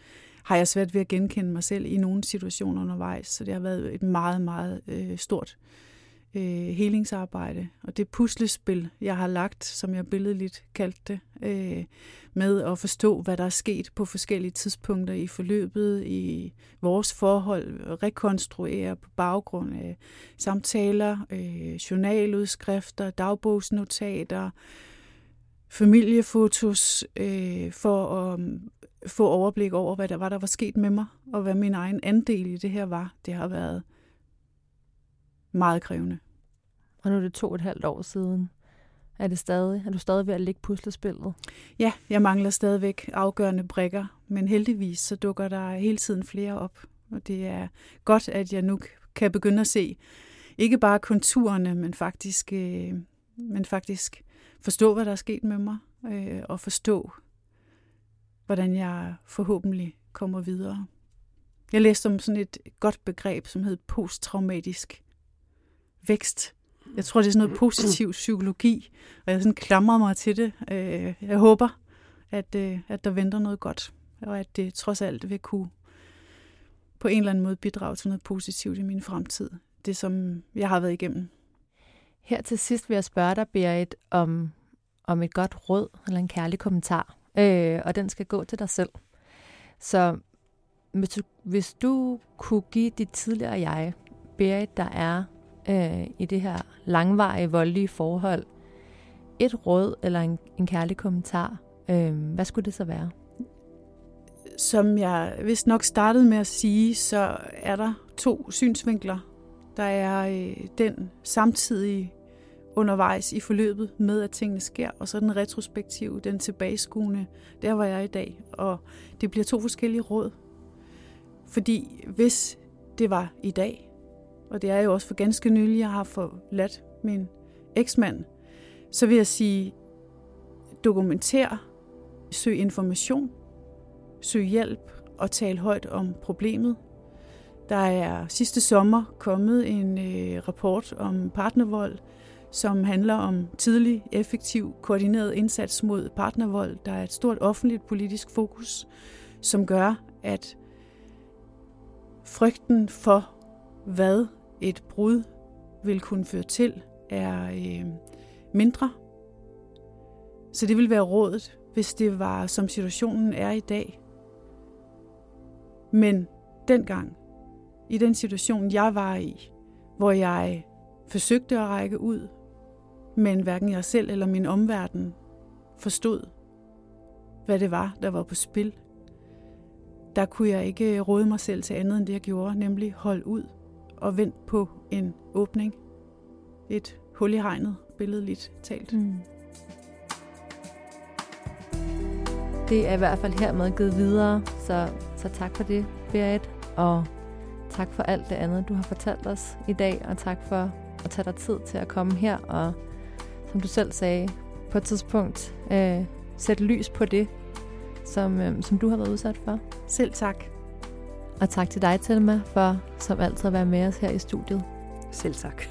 har jeg svært ved at genkende mig selv i nogle situationer undervejs. Så det har været et meget, meget øh, stort øh, Øh, helingsarbejde. Og det puslespil, jeg har lagt, som jeg billedligt kaldte det, øh, med at forstå, hvad der er sket på forskellige tidspunkter i forløbet, i vores forhold, rekonstruere på baggrund af samtaler, øh, journaludskrifter, dagbogsnotater, familiefotos, øh, for at um, få overblik over, hvad der var, der var sket med mig, og hvad min egen andel i det her var. Det har været meget krævende. Og nu er det to og et halvt år siden. Er, det stadig, er du stadig ved at lægge puslespillet? Ja, jeg mangler stadigvæk afgørende brikker, men heldigvis så dukker der hele tiden flere op. Og det er godt, at jeg nu kan begynde at se ikke bare konturerne, men faktisk, øh, men faktisk forstå, hvad der er sket med mig, øh, og forstå, hvordan jeg forhåbentlig kommer videre. Jeg læste om sådan et godt begreb, som hed posttraumatisk vækst. Jeg tror, det er sådan noget positiv psykologi, og jeg sådan klamrer mig til det. Øh, jeg håber, at, øh, at der venter noget godt, og at det trods alt vil kunne på en eller anden måde bidrage til noget positivt i min fremtid. Det, som jeg har været igennem. Her til sidst vil jeg spørge dig, Berit, om, om et godt råd eller en kærlig kommentar. Øh, og den skal gå til dig selv. Så hvis du, hvis du kunne give dit tidligere jeg, Berit, der er øh, i det her langvarige, voldelige forhold, et råd eller en, en kærlig kommentar, øh, hvad skulle det så være? Som jeg vist nok startede med at sige, så er der to synsvinkler. Der er øh, den samtidige undervejs i forløbet med, at tingene sker, og så den retrospektive, den tilbageskuende, der var jeg i dag. Og det bliver to forskellige råd. Fordi hvis det var i dag, og det er jo også for ganske nylig, jeg har forladt min eksmand, så vil jeg sige, dokumenter, søg information, søg hjælp og tal højt om problemet. Der er sidste sommer kommet en øh, rapport om partnervold, som handler om tidlig, effektiv, koordineret indsats mod partnervold. Der er et stort offentligt politisk fokus, som gør, at frygten for, hvad et brud vil kunne føre til, er øh, mindre. Så det vil være rådet, hvis det var som situationen er i dag. Men dengang, i den situation, jeg var i, hvor jeg forsøgte at række ud, men hverken jeg selv eller min omverden forstod, hvad det var, der var på spil. Der kunne jeg ikke råde mig selv til andet end det, jeg gjorde, nemlig hold ud og vent på en åbning. Et hul i hegnet, billedligt talt. Mm. Det er i hvert fald hermed givet videre, så, så tak for det, Berit, og tak for alt det andet, du har fortalt os i dag, og tak for at tage dig tid til at komme her og som du selv sagde, på et tidspunkt øh, sætte lys på det, som, øh, som du har været udsat for. Selv tak. Og tak til dig, Thelma, for som altid at være med os her i studiet. Selv tak.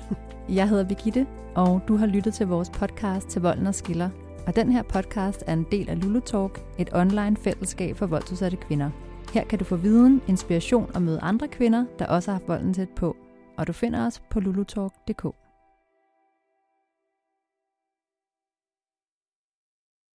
Jeg hedder Birgitte, og du har lyttet til vores podcast til Volden og Skiller. Og den her podcast er en del af Lulu Talk, et online fællesskab for voldsudsatte kvinder. Her kan du få viden, inspiration og møde andre kvinder, der også har haft volden tæt på. Og du finder os på lulutalk.dk.